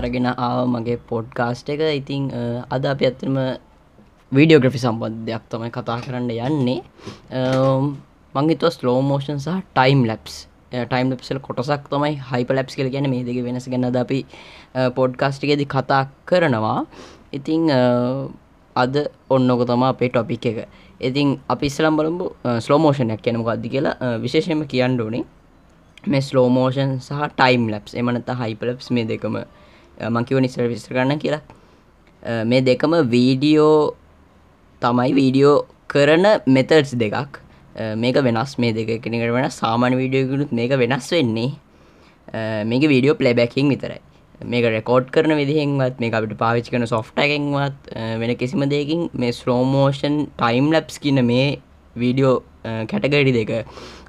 අද තරගෙන ආව මගේ පොඩ්කාස්ට එක. ඉතිං අද අප ඇත්තම වීඩියෝග්‍රෆි සම්බන්ධයක් තමයි කතා කරන්න යන්නේ. මංගේතුව ස්ලෝමෝෂන් සහ ටයිම් ලැප්ස් ටයිම් ලප්සල් කොටසක් තමයි හයිප ලැප්ස් කල ගැන මේ දෙක වෙනස ගන්න ද අපි පොඩ්කාස්ටිකෙදි කතා කරනවා. ඉතිං අද ඔන්නක තමා අපේ ටොපික් එක. ඉතින් අපි ඉස්ලම් බලම්බු ස්ලෝමෝෂණයක් කියනම අද්දි කියලා. විශේෂයම කියන්න ඕනේ. මේ ස්ලෝමෝෂන් සහ ටයිම් ලැප්ස් එමනත හයිපලප්ස් මේ දෙකම මංකිව නිසර විස්තර කරන්න කියලා. මේ දෙකම වීඩියෝ තමයි වීඩියෝ කරන මෙතර්ස් දෙකක්. මේක වෙනස් මේ දෙක කෙනෙකට වෙන සාමාන්‍ය වීඩියෝකුණුත් මේක වෙනස් වෙන්නේ. මේක වීඩියෝ ප්ලේබැකින් විතරයි. මේක රෙකෝඩ් කරන විදිහෙන්වත් මේ අපිට පාවිච් කන සොෆ්ටගෙන්වත් වෙන කිසිම දෙකින් මේ ස්ලෝමෝෂන් ටයිම් ලැප්ස් කියන මේ වීඩියෝ කැටගඩි දෙක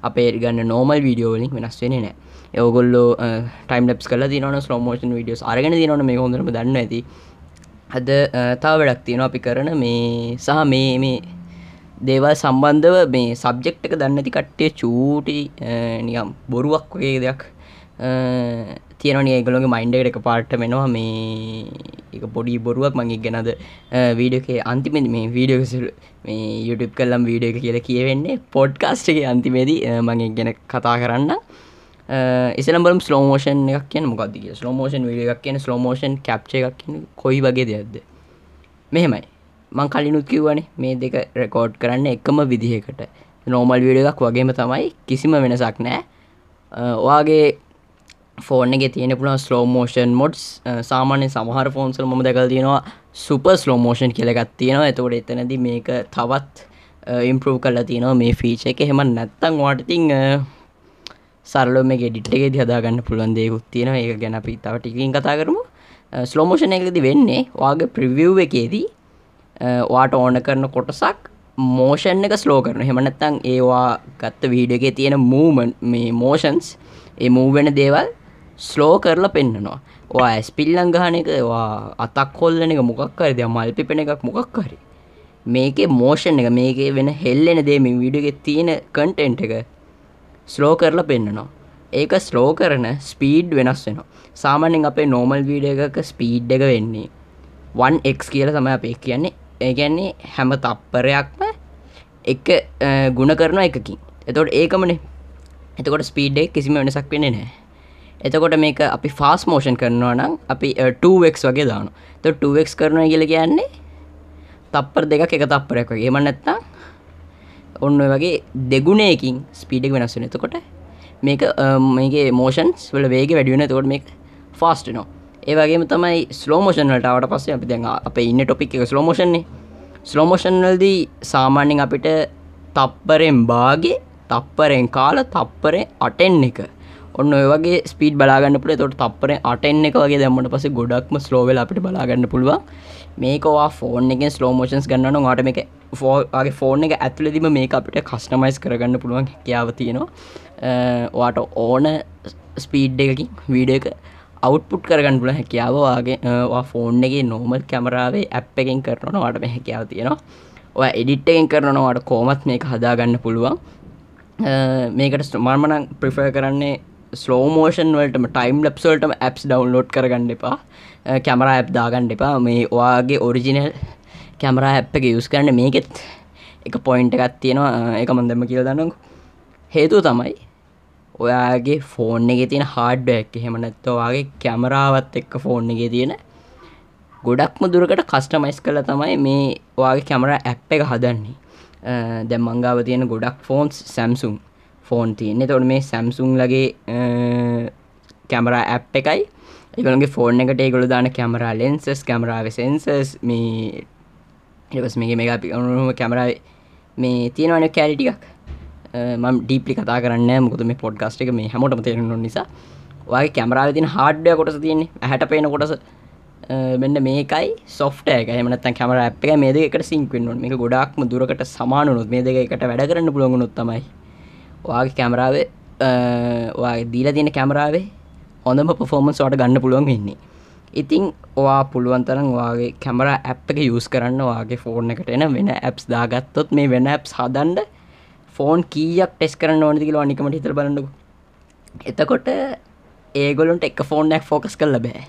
අපේ ගන්න නෝමල් වීඩියෝලින් වෙනස් වෙන නෑ යෝගොල්ලෝ ටයිම් ලප් කල දිනන ස්ලෝමෝෂන් වීඩියෝස් අරගෙන දිනන මේ හොඳරම දන්න ඇති අද තා වැඩක් තියෙන අපි කරන මේ සහ මේ මේ දේවල් සම්බන්ධව මේ සබ්ජෙක්් එක දන්නති කට්ටේ චූටි නියම් බොරුවක් වගේ දෙයක් තියෙනන ඒගලොගේ මයින්ඩ එක පාට්ට මෙනවා මේ එක පොඩි බොරුවක් මගේ ගැනද වීඩියෝකේ අන්තිමෙද මේ වීඩියෝ මේ YouTube කල්ලම් වීඩියෝ එක කියල කියවෙන්නේ පොඩ්කාස්ටගේ අන්තිමේදී මගේ ගැන කතා කරන්න. එසලම් ස්ලෝමෝෂන් එකක් කියන මොකක්ද කිය ස්ලෝමෝෂන් විඩිය එකක් කියන ස්ලෝමෝෂන් කප්ච එකක් කියන කොයි වගේ දෙයක්ද? මෙහෙමයි. මං කලිනුත් කිව්වනේ මේ දෙක රෙකෝඩ් කරන්න එකම විදිහකට. නෝමල් වීඩිය එකක් වගේම තමයි කිසිම වෙනසක් නෑ ඔයාගේ ෆෝන් එක තියෙන පුළන් ස්ලෝමෝෂන් මොඩ්ස් සාමාන්‍ය සමහර ෆෝන්සල් ම දැකල් තියෙනවා සුප ස්ලෝමෝෂන් කියලගත් තියෙනවා. එතකොට එතනද මේක තවත් ඉම්පරෝ් කල්ලා තියෙනවා මේ ෆීච එක. හෙම නැත්තං වාටතිං සරලෝ මේ ගෙඩිට්ගේ හදාගන්න පුළුවන් දෙකුත් තියෙන ඒ ගැන අපි තව ටිකින් කතා කරමු. ස්ලෝමෝෂණ එකද වෙන්නේ වාගේ ප්‍රවිව් එකේදී වාට ඕන කරන කොටසක් මෝෂන් එක ස්ලෝ කරන හෙමනත්තං ඒවා ගත්ත වීඩියගේ තියෙන මූමන් මේ මෝෂන්ස් ඒ මූවෙන දේවල් ස්ලෝ කරලා පෙන්න්නනවා වා ඇස්පිල්ලං ගහන එක වා අතක් කොල්ලන එක මොකක්කර දෙ මල් පිපෙන එකක් මොකක්කරි මේකේ මෝෂන් එක මේකේ වෙන හෙල්ලෙන දේ මේ විඩියගෙ තියෙන කන්ටෙන්ට් එක ස්ලෝ කරලා පෙන්න්නනවා ඒක ස්ලෝ කරන ස්පීඩ් වෙනස් වෙනවා. සාමානෙන් අපේ නෝමල් වීඩ එකක ස්පීඩ් එක වෙන්නේ 1ක් කියල තමයි අපේ කියන්නේ. ඒගැන්නේ හැම තප්පරයක්ම එක ගුණ කරන එකකින්. එතොට ඒකමනේ. එතකොට ස්පීඩ් කිසිම වෙනසක් වෙන්නේ නෑ එතකොට මේක අපි ෆාස් මෝෂන් කරනවා නම් අපි 2ක් වගේ දාන ත 2ක් කරනවා කියල කියන්නේ තප්පර දෙක එක තප්පරයක් වගේ. එම නැත්තා ඔන්න වගේ දෙගුණයකින් ස්පීඩක් වෙනස්සෙන එතකොට මේක මේගේ මෝෂන්ස් වල වේග වැඩියන තකොට මේ ෆාස්ට නෝ ඒවගේම තමයි ස්ලෝමෝෂන්ලටාවට පස්සේ අපි දැන් අප ඉන්න ටොපික් එක ස්ලෝමෝෂන්නේ ස්ලෝමෝෂන්වල්දී සාමාන්‍යෙන් අපිට තප්පරෙන් බාගේ තප්පරෙන් කාල තප්පරේ අටෙන් එක. ඔන්න ඔයගේ ස්පීඩ් බලාගන්න පුළ තොට තපර අටෙන් එක වගේ දැම්මට පස ගොඩක්ම ස්ලෝවල අපිට බලාගන්න පුළුවන්. මේකවා ෆෝන් එක ස්ලෝමෝෂන්ස් ගන්නන වාට මේක ෆෝගේ ෆෝන් එක ඇතුලදිම මේ අපිට කස්ටමයිස් කරගන්න පුළුවන් කියාව තියෙනවා. වාට ඕන ස්පීඩ් එකකින් වීඩ එක අවුට්පුට් කරගන්න පුල හැකියාවවාගේ ෆෝන් එක නෝමල් කැමරාවේ ඇප් එකෙන් කරන වාට මේ හැකියාව තියෙනවා. ඔය එඩිට්ටෙන් කරනවාට කෝමත් මේක හදාගන්න පුළුවන්. මේකට ස්ටමාර්මනං ප්‍රිෆය කරන්නේ ස්ලෝමෝෂන් වලටම ටයිම් ලප්සල්ටම ඇප්ස් ඩවන්ලෝඩ් කරගන්න එපා. කැමර ඇප් දාගන්න එපා. මේ ඔයාගේ ඔරිජිනල් කැමර ඇප් එක යුස් කරන්න මේකෙත් එක පොයින්ට එකත් තියෙනවා. එක මන්දම කියල දන්නක හේතුව තමයි ඔයාගේ ෆෝන් එක තියෙන හාඩ්ඩක් හෙමනැත්තවාගේ කැමරාවත් එක්ක ෆෝන් එක තියෙන ගොඩක්ම දුරකට කස්ටමයිස් කළ තමයි මේ ඔයාගේ කැමර ඇප් එක හදන්නේ. දැම් මංගාව තියෙන ගොඩක් ෆෝන්ස් සැම්සුම් ෆෝන් තියන්නේ. තොට මේ සැම්සුන් ලගේ කැමරා ඇප් එකයි. එකළගේ ෆෝන් එකට ඒගොල දාන කැමරා ලෙන්සස් කැමරාව සෙන්සස් මේ එවස් මේ මේ අපි අනුම කැමරාව මේ තියෙනවන කෑලිටිකක් මම් ඩීපලි කතා කරන්න මුකද මේ පොඩ්ගස්ට එක මේ හැමෝටම තේරනු නිසා. වගේ කැමරාව තින හාඩ්ඩය කොටස තියන්නේ. හැට පේන කොටස. මෙන්න මේකයි සොෆ්ට එක. හමනත් කැමර අප එක මේ දෙකට සිංක්වෙන්නුන් මේ ගොඩක්ම දුරකට සමානුත් මේ දෙකට වැඩ කරන්න පුළොගුණුත් තමයි වාගේ කැමරාවේ වාගේ දීල තියෙන කැමරාවේ හොඳම පොෆෝමන්ස් වට ගන්න පුළුවන් වෙන්නේ. ඉතිං ඔවා පුළුවන් තරම් වාගේ කැමර ඇප් එක යස් කරන්න වාගේ ෆෝර්න එකට එන වෙන ඇප්ස් දාගත්තොත් මේ වෙන ඇප්ස් හදන්ඩ ෆෝන් කීයක් ටෙස් කරන්න ඕනතිකල අනිකමට හිතර බලන්නකු. එතකොට ඒගොලුන්ට එක ෆෝර්නයක් ෆෝකස් කල්ල බෑ.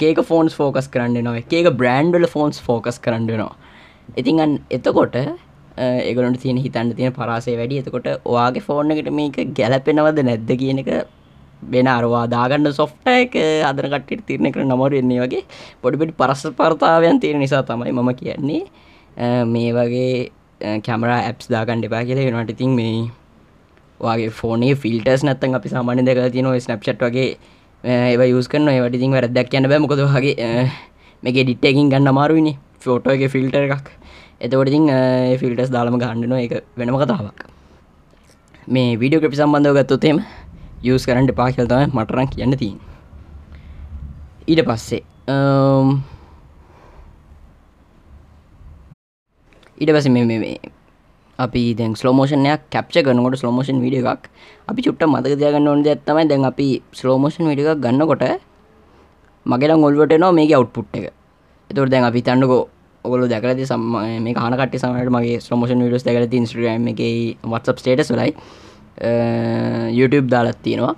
එකක ෆෝන්ස් ෆෝකස් කරන්න නවා එකක බ්‍රන්්ඩල ෆෝන්ස් ෆෝකස් කරන්නනවා ඉතින් අන් එතකොට ඒගලට තියෙන හිතන්න තියෙන පරාසේ වැඩි. එතකොට ඔයාගේ ෆෝර්න එකට මේක ගැලපෙනවද නැද්ද කියන එක වෙන අරවා දාගන්න සොෆ්ට එක අදන කට්ට තිරණ කර නමර වෙන්නේ වගේ පොඩිපිටි පරස්ස පර්තාවයන් තියෙන නිසා තමයි මම කියන්නේ. මේ වගේ කැමර ඇප්ස් දාගන්න එපා කියලා වෙනට ඉතින් මේ වගේ ෆෝනේ ෆිල්ටස් නැත්තන් අපි සාමාන්‍ය දෙක තියන ස්නප්ෂට් වගේ ඒ යස් කන වටිතින් වැරදක් කියන්න බෑ. මොකද වගේ මේක ඩිට්ටකින් ගන්න අමාරුවනි ෆෝටෝ එක ෆිල්ටර් එකක්. එතකොටිතින් ෆිල්ටස් දාළම ගණ්ඩන එක වෙනම කතාවක්. මේ වීඩියෝ ක්‍රපි සම්බන්ධව ගත්තොතේම යස් කරන්ට පාශල් තමයි මටරන් කියන්න තින් ඊට පස්සේ ඊට පස මේ අපි දැන් ස්ලෝමෝෂනයක් කැප්ච කරනකොට ස්ලෝමෝෂන් විඩිය එකක් අපි චුට්ට මතක තියගන්න ඕන ඇත්තමයි දැන් අපි ස්ලෝමෝෂන් විඩිය එකක් ගන්නකොට මගේලා ඔල්වට නවා මේක අවට්පුට් එක. එතුර දැන් අපි තන්නකෝ ඔගොල දැකලති සම මේ කානකට සමට මගේ ස්්‍රමෝෂන් විඩස් දැකලති ඉස්ට්‍රම් එක වත්සප් ස්ටේටස් ලයි YouTube දාලත් තියෙනවා.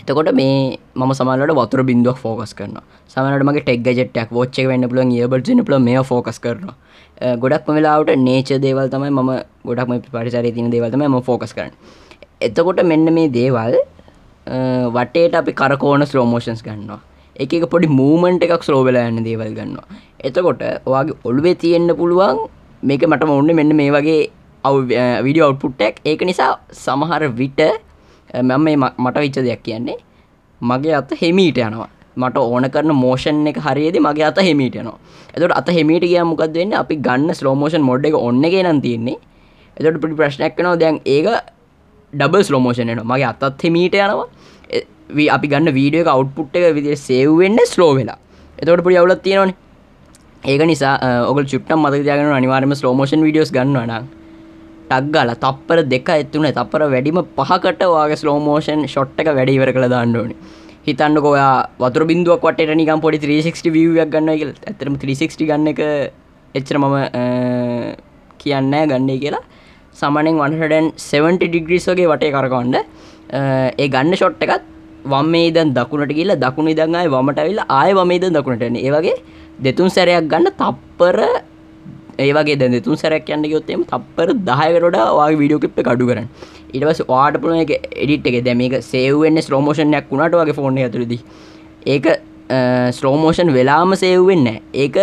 එතකොට මේ ම සමලට වතුර බින්දුවක් ෆෝකස් කරන සමට මගේ ටෙක් ජෙට්ක් ෝච්ච වන්න පුල ඒබට පල මේ ෆෝකස් කරන ගොඩක් වෙලාවට නේච දේවල් තමයි ම ගොඩක්ම පරිසර තින දේවල්තම ම ෆෝකස් කරන එතකොට මෙන්න මේ දේවල් වටේට අපි කරකෝන ස්ලෝමෝෂන්ස් ගන්නවා. එක එක පොඩි මූමන්ට එකක් ස්ලෝවෙලා යන්න දේවල් ගන්නවා. එතකොට ඔයාගේ ඔළුවේ තියෙන්න්න පුළුවන් මේක මට ඔන්න මෙන්න මේ වගේ විඩිය අවට්පුට්ටක් eh, ඒක නිසා සමහර විට eh, මම මේ මට විච්ච දෙයක් කියන්නේ මගේ අත හෙමීට යනවා. මට ඕන කරන මෝෂන් එක හරිද මගේ අත හෙමීට යනවා. එතට අත හෙමීට කිය මොකක් වෙන්න? අපි ගන්න ස්ලෝමෝෂන් මොඩ් එක ඔන්න එක නම් තියෙන්නේ. එතට පිටි ප්‍රශ්නයක් කනවා දැන් ඒක ඩබල් ස්ලෝමෝෂන් එන මගේ අතත් හෙමීට යනවා. අපි ගන්න වීඩියෝ අවට්පුට් එක විදිර සේව්වෙන්න ස්ලෝ වෙලා. එතවට පොඩි අවුලත් තියෙනවනේ. ඒක නිසා ඔගල් චුට්ටම් මතක දයාගෙන අනිවාර්ම ස්ලෝමෝෂන් විඩියෝස් ගන්නවනම් ටක්ගල තප්පර දෙක ඇත්තුන තපර වැඩිම පහකට වගේ ස්ලෝමෝෂන් ෂොට් එක වැඩිවර කළ දාන්නඩෝනි හිතන්න කොයා වතුර බින්දුවක් වට නිකම් පොඩි 360 වියක් ගන්න එක ඇතරම 360 ගන්න එක එච්චර මම කියන්න ගන්නේ කියලා. සමනෙන් 170 ඩිග්‍රිස් වගේ වටේ කරකවන්න ඒ ගන්න ෂොට් එකත් වම් මේ දන් දකුණට කියලා දකුණු දඟයි වමට ඇවිල්ලා ආය වමේද දකුණටන ඒ වගේ දෙතුන් සැරයක් ගන්න තප්පර ඒවගේ දැ තුන් සැරක් යන්න යොත්තෙම තප්පර දහයකරොඩ වගේ විඩියෝ කිප් කඩු කරන්න. ඉටවස් වාට පුළ එක එඩිට් එක. දැ මේක සේවවෙන්න ස්ලෝමෝෂණයක් වුණට වගේ ෆෝර්න ඇතුරදි ඒක ස්ලෝමෝෂන් වෙලාම සේවවෙන්න ඒක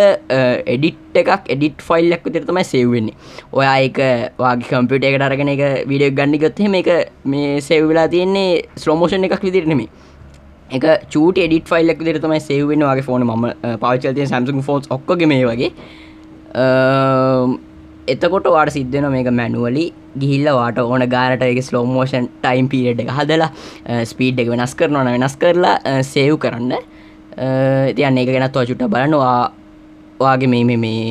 එඩිට් එකක් එඩිට් ෆයිල්ලක් විතරතමයි සේවවෙන්නේ ඔයා ඒක වගේ කම්පිට එකට අරගෙන එක විඩියක් ගන්නිගත්හෙම එක මේ සෙව්වෙලා තියෙන්නේ ස්ලෝමෝෂන් එකක් විදිරනෙමි එක චූට එඩිට ෆයිල්ලක් විදිරතමයි සේවෙන් වගේ ෆෝන ම පාචල්තිය සම්සුන් ෆෝන්ස් ඔක්කගේ මේ වගේ. එතකොට වාට සිද්ධන මේක මැනුවලි ගිහිල්ල වාට ඕන ගානට ස්ලෝ මෝෂන් ටයිම් පිරිඩ් එක හදලා ස්පීඩ් එක වෙනස් කරනවන වෙනස් කරලා සේව් කරන්න. තියන්න එක ගෙනත් චුට බලනවා වාගේ මේ මේ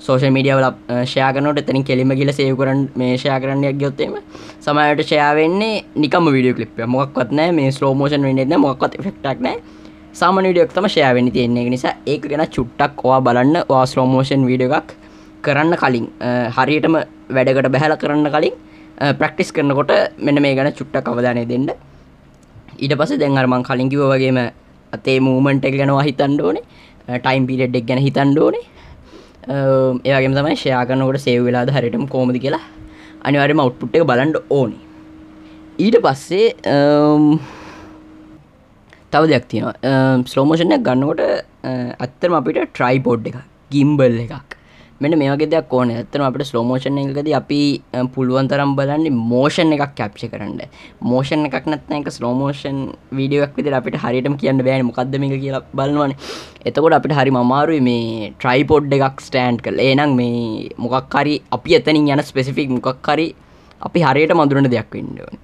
සෝෂ මීඩියවල ෂයාකනට එතනින් කෙලිම කියල සේව කරන්න මේ ෂයා කරන්නයක් ගොත්තේම සමයට ෂයාවෙන්නේ නිකම විඩිය කලිප් මොක්වත්නෑ මේ ස්ලෝමෝෂන් වෙන්න මොක්වත් ෆෙක්ටක් නෑ සාමන විඩියක් තම ෂයාවෙනි තියෙන්නේ. නිසා ඒක ගැන චුට්ටක් වා බලන්න. වා ස්ලෝමෝෂන් වීඩිය එකක් කරන්න කලින් හරියටම වැඩකට බැහල කරන්න කලින් ප්‍රක්ටිස් කරනකොට මෙන්න මේ ගැන චුට්ටක් අවධානය දෙන්න. ඊට පස දැන්හරමං කලින්කිව වගේම අතේ මූමන්ට එක ගැනවා හිතන්න ඕනේ. ටයිම් පිරෙඩ් එක් ගැන හිතන්න ඕනේ. ඒවගේම තමයි ෂයාකනකොට සේව වෙලාද හරිටම කෝමති කියලා අනිවාරම අවට්පුට් එක බලන්ඩ ඕනි. ඊට පස්සේ තව දෙයක් තියෙනවා. ස්ලෝමෝෂණයක් ගන්නකොට ඇත්තරම අපිට ට්‍රයිපෝඩ් එක ගිම්බල් එකක් මෙට මේගේ දෙයක් ඕන. ඇත්තන අපට ස්ලෝමෝෂණ එකද අපි පුළුවන් තරම් බලන්නේ මෝෂන් එකක් කැප්ෂ කරන්න. මෝෂන් එකක් නැත්න එක ස්ලෝමෝෂන් වීඩියක් විදිර අපිට හරිටම කියන්න බෑන. මොකක්දම කියලා බලවන එතකොට අපිට හරි මමාරුයි මේ ට්‍රයිපොඩ් එකක් ස්ටෑන්් කල ඒනම් මේ මොකක්කාරි අපි එතනින් යන ස්පෙසිෆික් මොකක්කාරි අපි හරියට මඳුරන දෙයක් වෙන්නඩුවන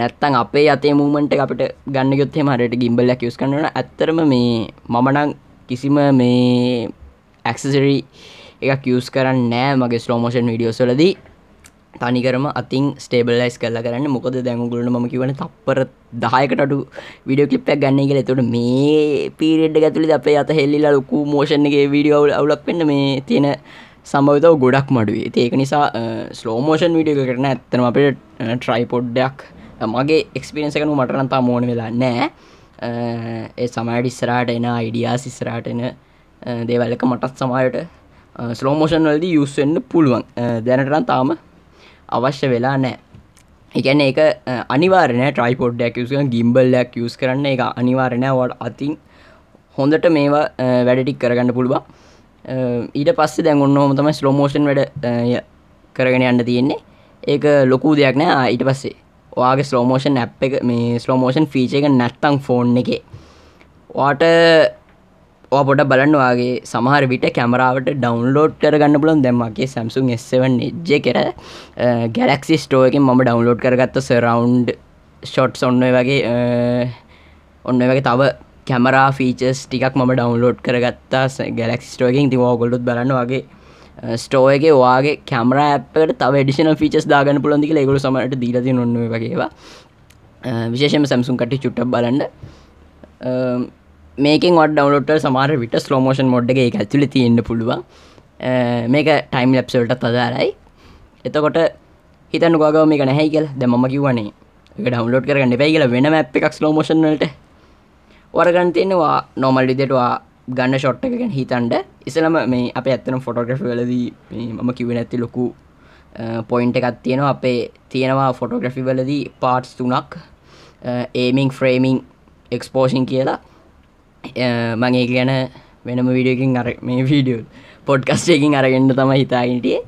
නැත්තං අපේ අතේ මූමන්ට අපට ගන්න ගොත්තේ මරයට ගිම්බල්ලක් යස් කරන ඇත්තරම මේ මමනං කිසිම මේ ඇක්සසරී එකක් යස් කරන්න නෑ මගේ ස්ලෝමෝෂන් විඩියෝසලදී තනිකරම අතින් ස්ටේබලයිස් කල්ල කරන්න. මොකද දැමුගුලන ම කිවන තප්පර දහයකටු විඩියෝ කලිප්යක් ගන්න කියල. තුට මේ පීරෙඩ් ඇතුලි අපේ අත හෙල්ලිල ලොකු මෝෂණගේ විඩියෝවල් අවුලක් වෙන්න මේ තියෙන සම්භවතාව ගොඩක් මඩුවේ. ඒක නිසා ස්ලෝමෝෂන් විඩියෝ කරන ඇත්තනම අපට ට්‍රයිපොඩ්ඩයක් මගේ එක්ස්පිරන්සකනු මටනන්තා මෝන වෙලා නෑ. ඒ සමයට ඉස්සරට එන අයිඩියාස් ඉස්සරට එන දේවල්ලක මටත් සමයට ස්ලෝමෝෂන් වලද යුස්වෙන්න පුළුවන්. Uh, දැනටරන් තාම අවශ්‍ය වෙලා නෑ එකන ඒක අනිවාරන ට්‍රයිපොඩ්ඩක් යුස ගිම්බල්ලයක් යස් කරන්න එක අනිවාරණය වට අතින් හොඳට මේවා uh, වැඩටික් කරගන්න පුළුවන්. Uh, ඊට පස්සේ දැන් ඔන්න හොම තමයි ස්ලෝමෝෂන් වැඩ කරගෙන යන්න තියෙන්නේ. ඒක ලොකු දෙයක් නෑ. ඊට පස්සේ ඔයාගේ ස්ලෝමෝෂන් ඇ් එක මේ ස්ලෝමෝෂන් ෆීච එක නැත්තං ෆෝන් එක. වාට පොට බලන්න වගේ සමහර විට කැමරාවට ඩවන්ලෝඩ් කරගන්න පුලන් දැම්මගේ සැම්සුන් එස්සවන් එජ්ජ කර ගැලක්සි ස්ටෝයකින් මම ඩවන්ලෝඩ් කරගත්ත සරවන්් ෂොට්ස් ඔන්න වගේ ඔන්න වගේ තව කැමරා ෆීචස් ටිකක් ම ඩවන්ලෝඩ් කරගත්තා ගැලක් ස්ටෝකින් ති ගොලුත් බලන්න වගේ ස්ටෝයගේ වාගේ කැමර අපට තව ඩිෂන ෆිචස් දාගන්න පුළන්දික ගොල සමට දීලති නොන්න වගේවා විශේෂම සැම්සුන් කට චුට්ට බලන්න. මේකින් වට ඩවලට සමාර විට ස්ලෝමෝෂන් මොඩ් එක ඇතුලි තියෙන්න්න පුළුවන්. මේක ටයිම් ලැප්සල්ට තදාරයි එතකොට හිතන්න ගාව මේක නැහැයි කියල. ද ම කිවනේ ඩවලෝඩ් කරගන්න පැයි කියල වෙනම අප එකක් ස්ලෝමෝෂන්ලට වරගන්න තියෙනවා. නොමල් විදිටවා ගන්න ෂොට් එකගෙන් හිතන්ඩ ඉසලම මේ අප ඇත්තන ෆොටෝග්‍රෆ වලදී මම කිව නැති ලොකු පොයින්ට එකත් තියෙනවා. අපේ තියෙනවා ෆොටෝග්‍රෆි වලදී පාට්ස් තුනක්. ඒමිං ෆ්‍රේමිං එක්ස්පෝෂන් කියලා. මගේ ගැන වෙනම විඩියකින් අර මේ වීඩියෝ පොඩ්කස්ටයකින් අරගෙන්න්න තම හිතාගටිය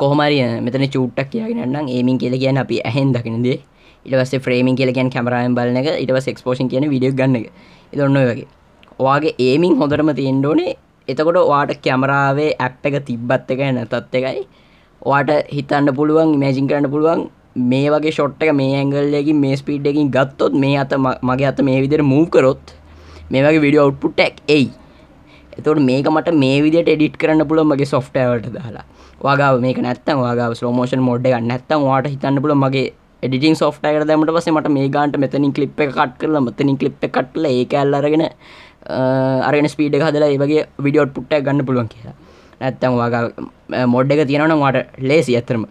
කොහමරිය මෙතන චුට්ටක් කියගෙනන්නම් ඒමින් කියල කියන අපි ඇහෙන් දකිනදේ ඉටවස ෆ්‍රේමින් කියලකන් කැමරයන් බලන එක. ඉටවස් එක්ස්පෝෂන් කියන විඩිය ගන්න ඉදන්න වගේ. ඔයාගේ ඒමින් හොඳටම තියෙන්ඩෝනේ එතකොට වාට කැමරාවේ ඇප් එක තිබ්බත් එක නැතත් එකයි. වාට හිතන්න පුළුවන් මේජින් කරන්න පුළුවන් මේ වගේ ෂොට් එක මේ ඇංගල්ලකින් මේ ස්පීඩ් එකින් ගත්තොත් මේ අත මගේ අත මේ විදිර මූ කරොත් මේ වගේ විඩියෝ අවට්පුට්ටක් එයි. එතවට මේක මට මේ විදිට එඩිට් කරන්න පුළුව මගේ සොෆ්ටවට දාලා. වගාව මේක නැත්තම් වගාව ස්ලෝමෝෂන් මොඩ් එක නැත්තම් වාට හිතන්න පුළ මගේ එඩිටිං සෝෆ්ටයකට දැමට පස මට මේ ගන්ට මෙතනින් කලිප් එක කට් කරලා මතනින් කලිප් කට්ල ඒ ඇල්ලරගෙන අරගෙන ස්පීඩ හදලා ඒවගේ විඩියෝට් පුට්ට ගන්න පුළුවන් කියලා. නැත්තම් වගා මොඩ් එක තියෙනවන වට ලේසි ඇතරම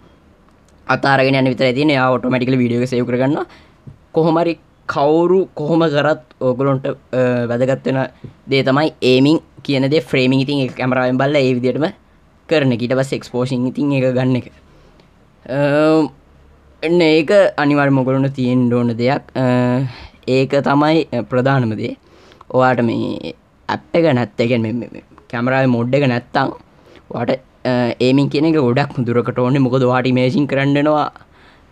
අතාරගෙන යන විතර තින ඔටෝමටිකල විඩියෝ සයව කරගන්න කොහොමරි කවුරු කොහොම කරත් ඕගලොන්ට වැදගත්වෙන දේ තමයි ඒමින් කියනදේ ෆ්‍රේමිං ඉතින් එක කැමරාවෙන් බල්ල ඒ විදිටම කරන ඊට පස් එක්ස්පෝෂන් ඉතින් එක ගන්න එක. එන්න ඒක අනිවර් මොකරුණ තියෙන් ඩෝන දෙයක්. ඒක තමයි ප්‍රධානමදේ ඔයාට මේ ඇප් එක නැත්තගෙන් කැමරාව මොඩ් එක නැත්තං වාට ඒමින් කියන එක ගොඩක් දුරකට ඕන්න මොකද වාට මේසින් කරන්නනවා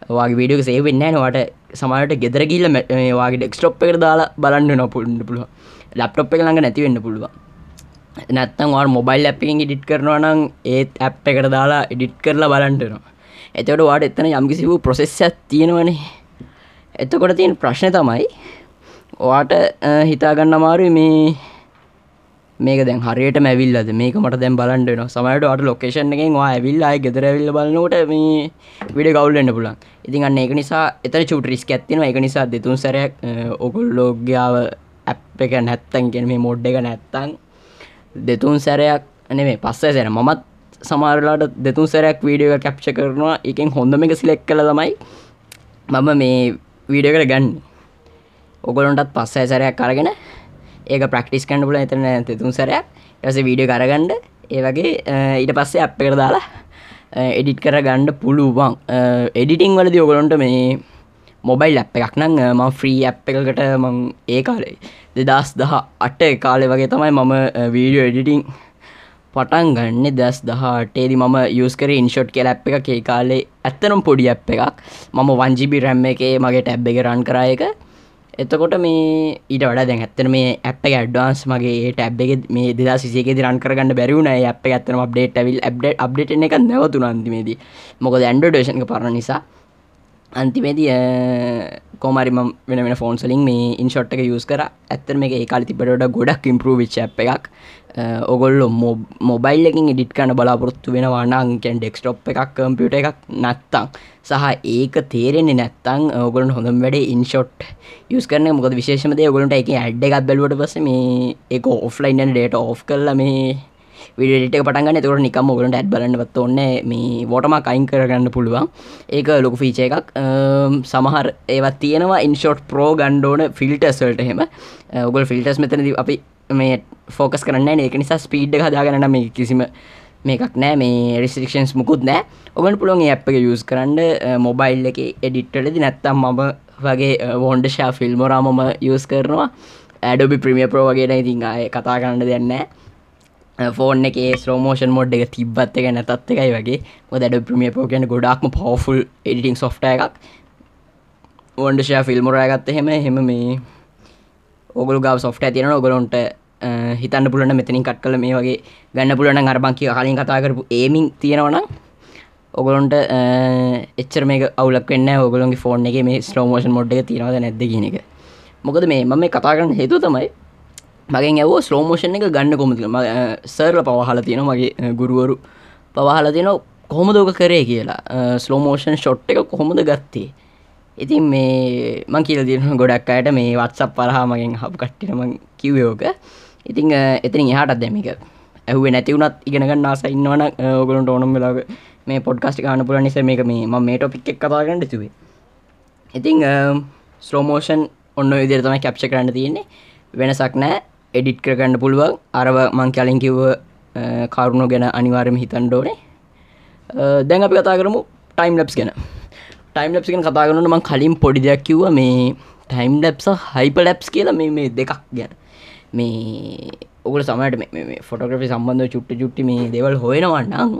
වගේ විඩියක සේවෙන්න වාට සමට ගෙදර ගිල්ල වගේ ඩෙක්ස්ටොප් එක දාලා බලන්න නොපුල්න්න පුළුව ලප්ටොප් එක ළඟ නැතිවෙන්න පුළුවන්. නැත්තම් වා මොබයිල් ඇපින් ඉඩිට් කරනවා නම් ඒත් ඇප් එකට දාලා ඉඩිට් කරලා බලන්ටනවා එතවට වාට එතන යම්කිසි වූ ප්‍රොසෙස්සයක් තියෙනවනේ. එතකොට තියෙන ප්‍රශ්න තමයි වාට හිතාගන්න අමාරු මේ මේක දැන් හරියට මැවිල්ලද මේක මට දැන් බලන්ට න සමට අට ලොකේෂන් එකෙන් වා ඇවිල් අය ගෙදර ඇවිල්ල බලනකොට මේ විඩ ගවල්ලන්න පුලන් ඉතින් අන්න ඒක නිසා එතන චුට රිස්ක ඇත්තින එක නිසා දෙතුන් සැරයක් ඔගොල්ලෝග්‍යාව ඇප් එක නැත්තන්ගෙන මේ මොඩ් එක නැත්තං දෙතුන් සැරයක් නෙමේ පස්සේ සැර. මමත් සමාරලාට දෙතුන් සැරයක් වීඩියෝ කැප්ච කරනවා. එකෙන් හොඳම එක සිලෙක් කළ තමයි මම මේ වීඩියකට ගන්න. ඔගොලොන්ටත් පස්සේ සැරයක් කරගෙන ඒක ප්‍රක්ටිස් කන්න පුල එතන තෙතුන් සැරයක්. ටස වීඩිය කරගණ්ඩ ඒ වගේ ඊට පස්සේ අප් එකට දාලා එඩිට් කර ගණ්ඩ පුළුවන්. එඩිටිං වලද ඔගොලොන්ට මේ මොබයිල් ඇප් එකක් නං ම ෆ්‍රී ඇප් එකකට මං ඒ කාලේ දෙදස් දහ අට කාලෙ වගේ තමයි මම වීඩියෝ එඩිටිං පටන් ගන්න දස් දහටේදි මම යස්කර ඉන්ෂොට් කෙ ඇප් එක ඒ කාලේ ඇත්තනම් පොඩි ඇප් එකක්. මම වංජිබි රැම්ම එකේ මගේ ටැබ් එක රන් කරයක එතකොට මේ ඊට වඩ දැන් ඇත්තන මේ ඇප් එක ඩ්වාන්ස් මගේ ටැබ් එක මේ දෙදා සිසේක රන් කරගන්න බැරිවුණ ඇප් ඇත්තන අප්ඩේට විල් ඇබ්ඩ අප්ඩේට එක නැවතුන අන්තිමේදී. මොකද ඇන්ඩඩේෂන් පාර නිසා අන්තිමේදී කෝමරි වෙන වෙන ෆෝන්සලින් මේ ඉන්ෂොට් එක යස් කර. ඇත්තර මේ ඒ කාලි තිබට ගොඩක් ඉම්පරූ විච් එකක්. Uh, ඔගොල්ලො මොබයිල් එකින් ඉඩිට කන බලාපොරොත්තු වෙන වානාංකැන් ඩෙක්ස්ටොප් එකක් කම්පියට එකක් නැත්තං සහ ඒක තේරෙන්නේ නැත්තං uh, ඔගොලන් හොඳම් වැඩේ ඉන්ෂොට් යස් කරන මොක විශේෂමද ඔගොලට එක ඇඩ් එකක් බැලුවට පස මේ එක ඔෆ්ලයින් ඩේට ඔෆ් කරල මේ විඩට පටගන්න තුර නිකම් ඔගලට ඇත් බලන්නවත් ඔන්න මේ වෝටම කයින් කරගන්න පුළුවන්. ඒක ලොකු ෆීච එකක්. සමහර ඒවත් තියෙනවා. ඉන්ෂෝට් ප්‍රෝ ගණ්ඩෝන ෆිල්ටස්වල්ට හෙම ඔගල් ෆිල්ටස් මෙතනද අපි මේ ෆෝකස් කරන්න ඒක නිසා ස්පීඩ් හදාගන්න මේ කිසිම මේකක් නෑ මේ රිසික්ෂන්ස් මුකුත් නෑ ඔගන් පුළුවන් ඇප් එක යස් කරන්න. මොබයිල් එක එඩිට්ටලදි නැත්තම් මම වගේ වෝන්ඩ ශා ෆිල්මොරාමම යස් කරනවා. ඇඩබි ප්‍රමිය ප්‍රෝ වගේන ඉතින් අය කතා කරන්න දෙන්න ෆෝන් එක ස්‍රෝමෝෂන් මොඩ් එක තිබත් එක නැතත් එකයි වගේ. ොද ප්‍රමිය පෝ කියන ගොඩක්ම පවෆුල් එඩිටිං සොෆ්ට එකක්. ඕන්ඩෂයා ෆිල්මොරාගත්ත හෙම හෙම මේ ඔගුල ගව සොෆ්ට ඇතියෙන ඔගලොන්ට හිතන්න පුලන මෙතනින් කට් කල මේ වගේ ගන්න පුලන අරබංකි කලින් කතා කරපු ඒමින් තියෙනවනම් ඔගොලොන්ට එච්චර මේ අවුලක් වෙන්න ඔගොලොන්ගේ ෆෝන් එක මේ ස්ට්‍රෝමෝෂන් මොඩ් එක තියෙනවද නැද්ද කියන එක. මොකද මේ මම මේ කතා කරන්න හේතු තමයි මගෙන් ඇව ස්ලෝමෝෂන් එක ගන්න කොමති සර්ල පවහල තියෙන මගේ ගුරුවරු. පවහල තියෙන කොහොමදෝක කරේ කියලා. ස්ලෝමෝෂන් ෂොට් එක කොහොමද ගත්තේ? ඉතින් මේ මං කියල දින ගොඩක් අයට මේ වත්සප් පරහා මගෙන් හප කට්ටිනම කිවයෝක ඉතිං එතින් එහාටත් දැමික ඇහුවේ නැතිවුණත් ඉගෙනගන්න ආස ඉන්නවන ඔගලන්ට ඕනම් වෙලාග මේ පොඩ්කාස්ටි කාන පුල නිස මේක මේ ම මේ ටොපික් එක් කතාගන්න තුවේ ඉතිං ස්ලෝමෝෂන් ඔන්න විදිර තමයි කැප්ෂ කරන්න තියෙන්නේ. වෙනසක් නෑ එඩිට් කරගන්න පුළුවන්. අරව මං කලින් කිව්ව කරුණු ගැන අනිවාර්යම හිතන්ඩෝනේ දැන් අපි කතා කරමු ටයිම් ලප්ස් ගැන. ටයිම් ලප්සිකෙන් කතා කරනට මං කලින් පොඩි දෙයක් කිව්ව. මේ ටයිම් ලැප්ස හයිප ලැප්ස් කියලා මේ මේ දෙකක් ගැන. මේ ඔගල සමට ෆොටෝග්‍රි සම්බන්ධ චුට්ට චුට්ටි මේ දෙවල් හොයෙනවන්නම්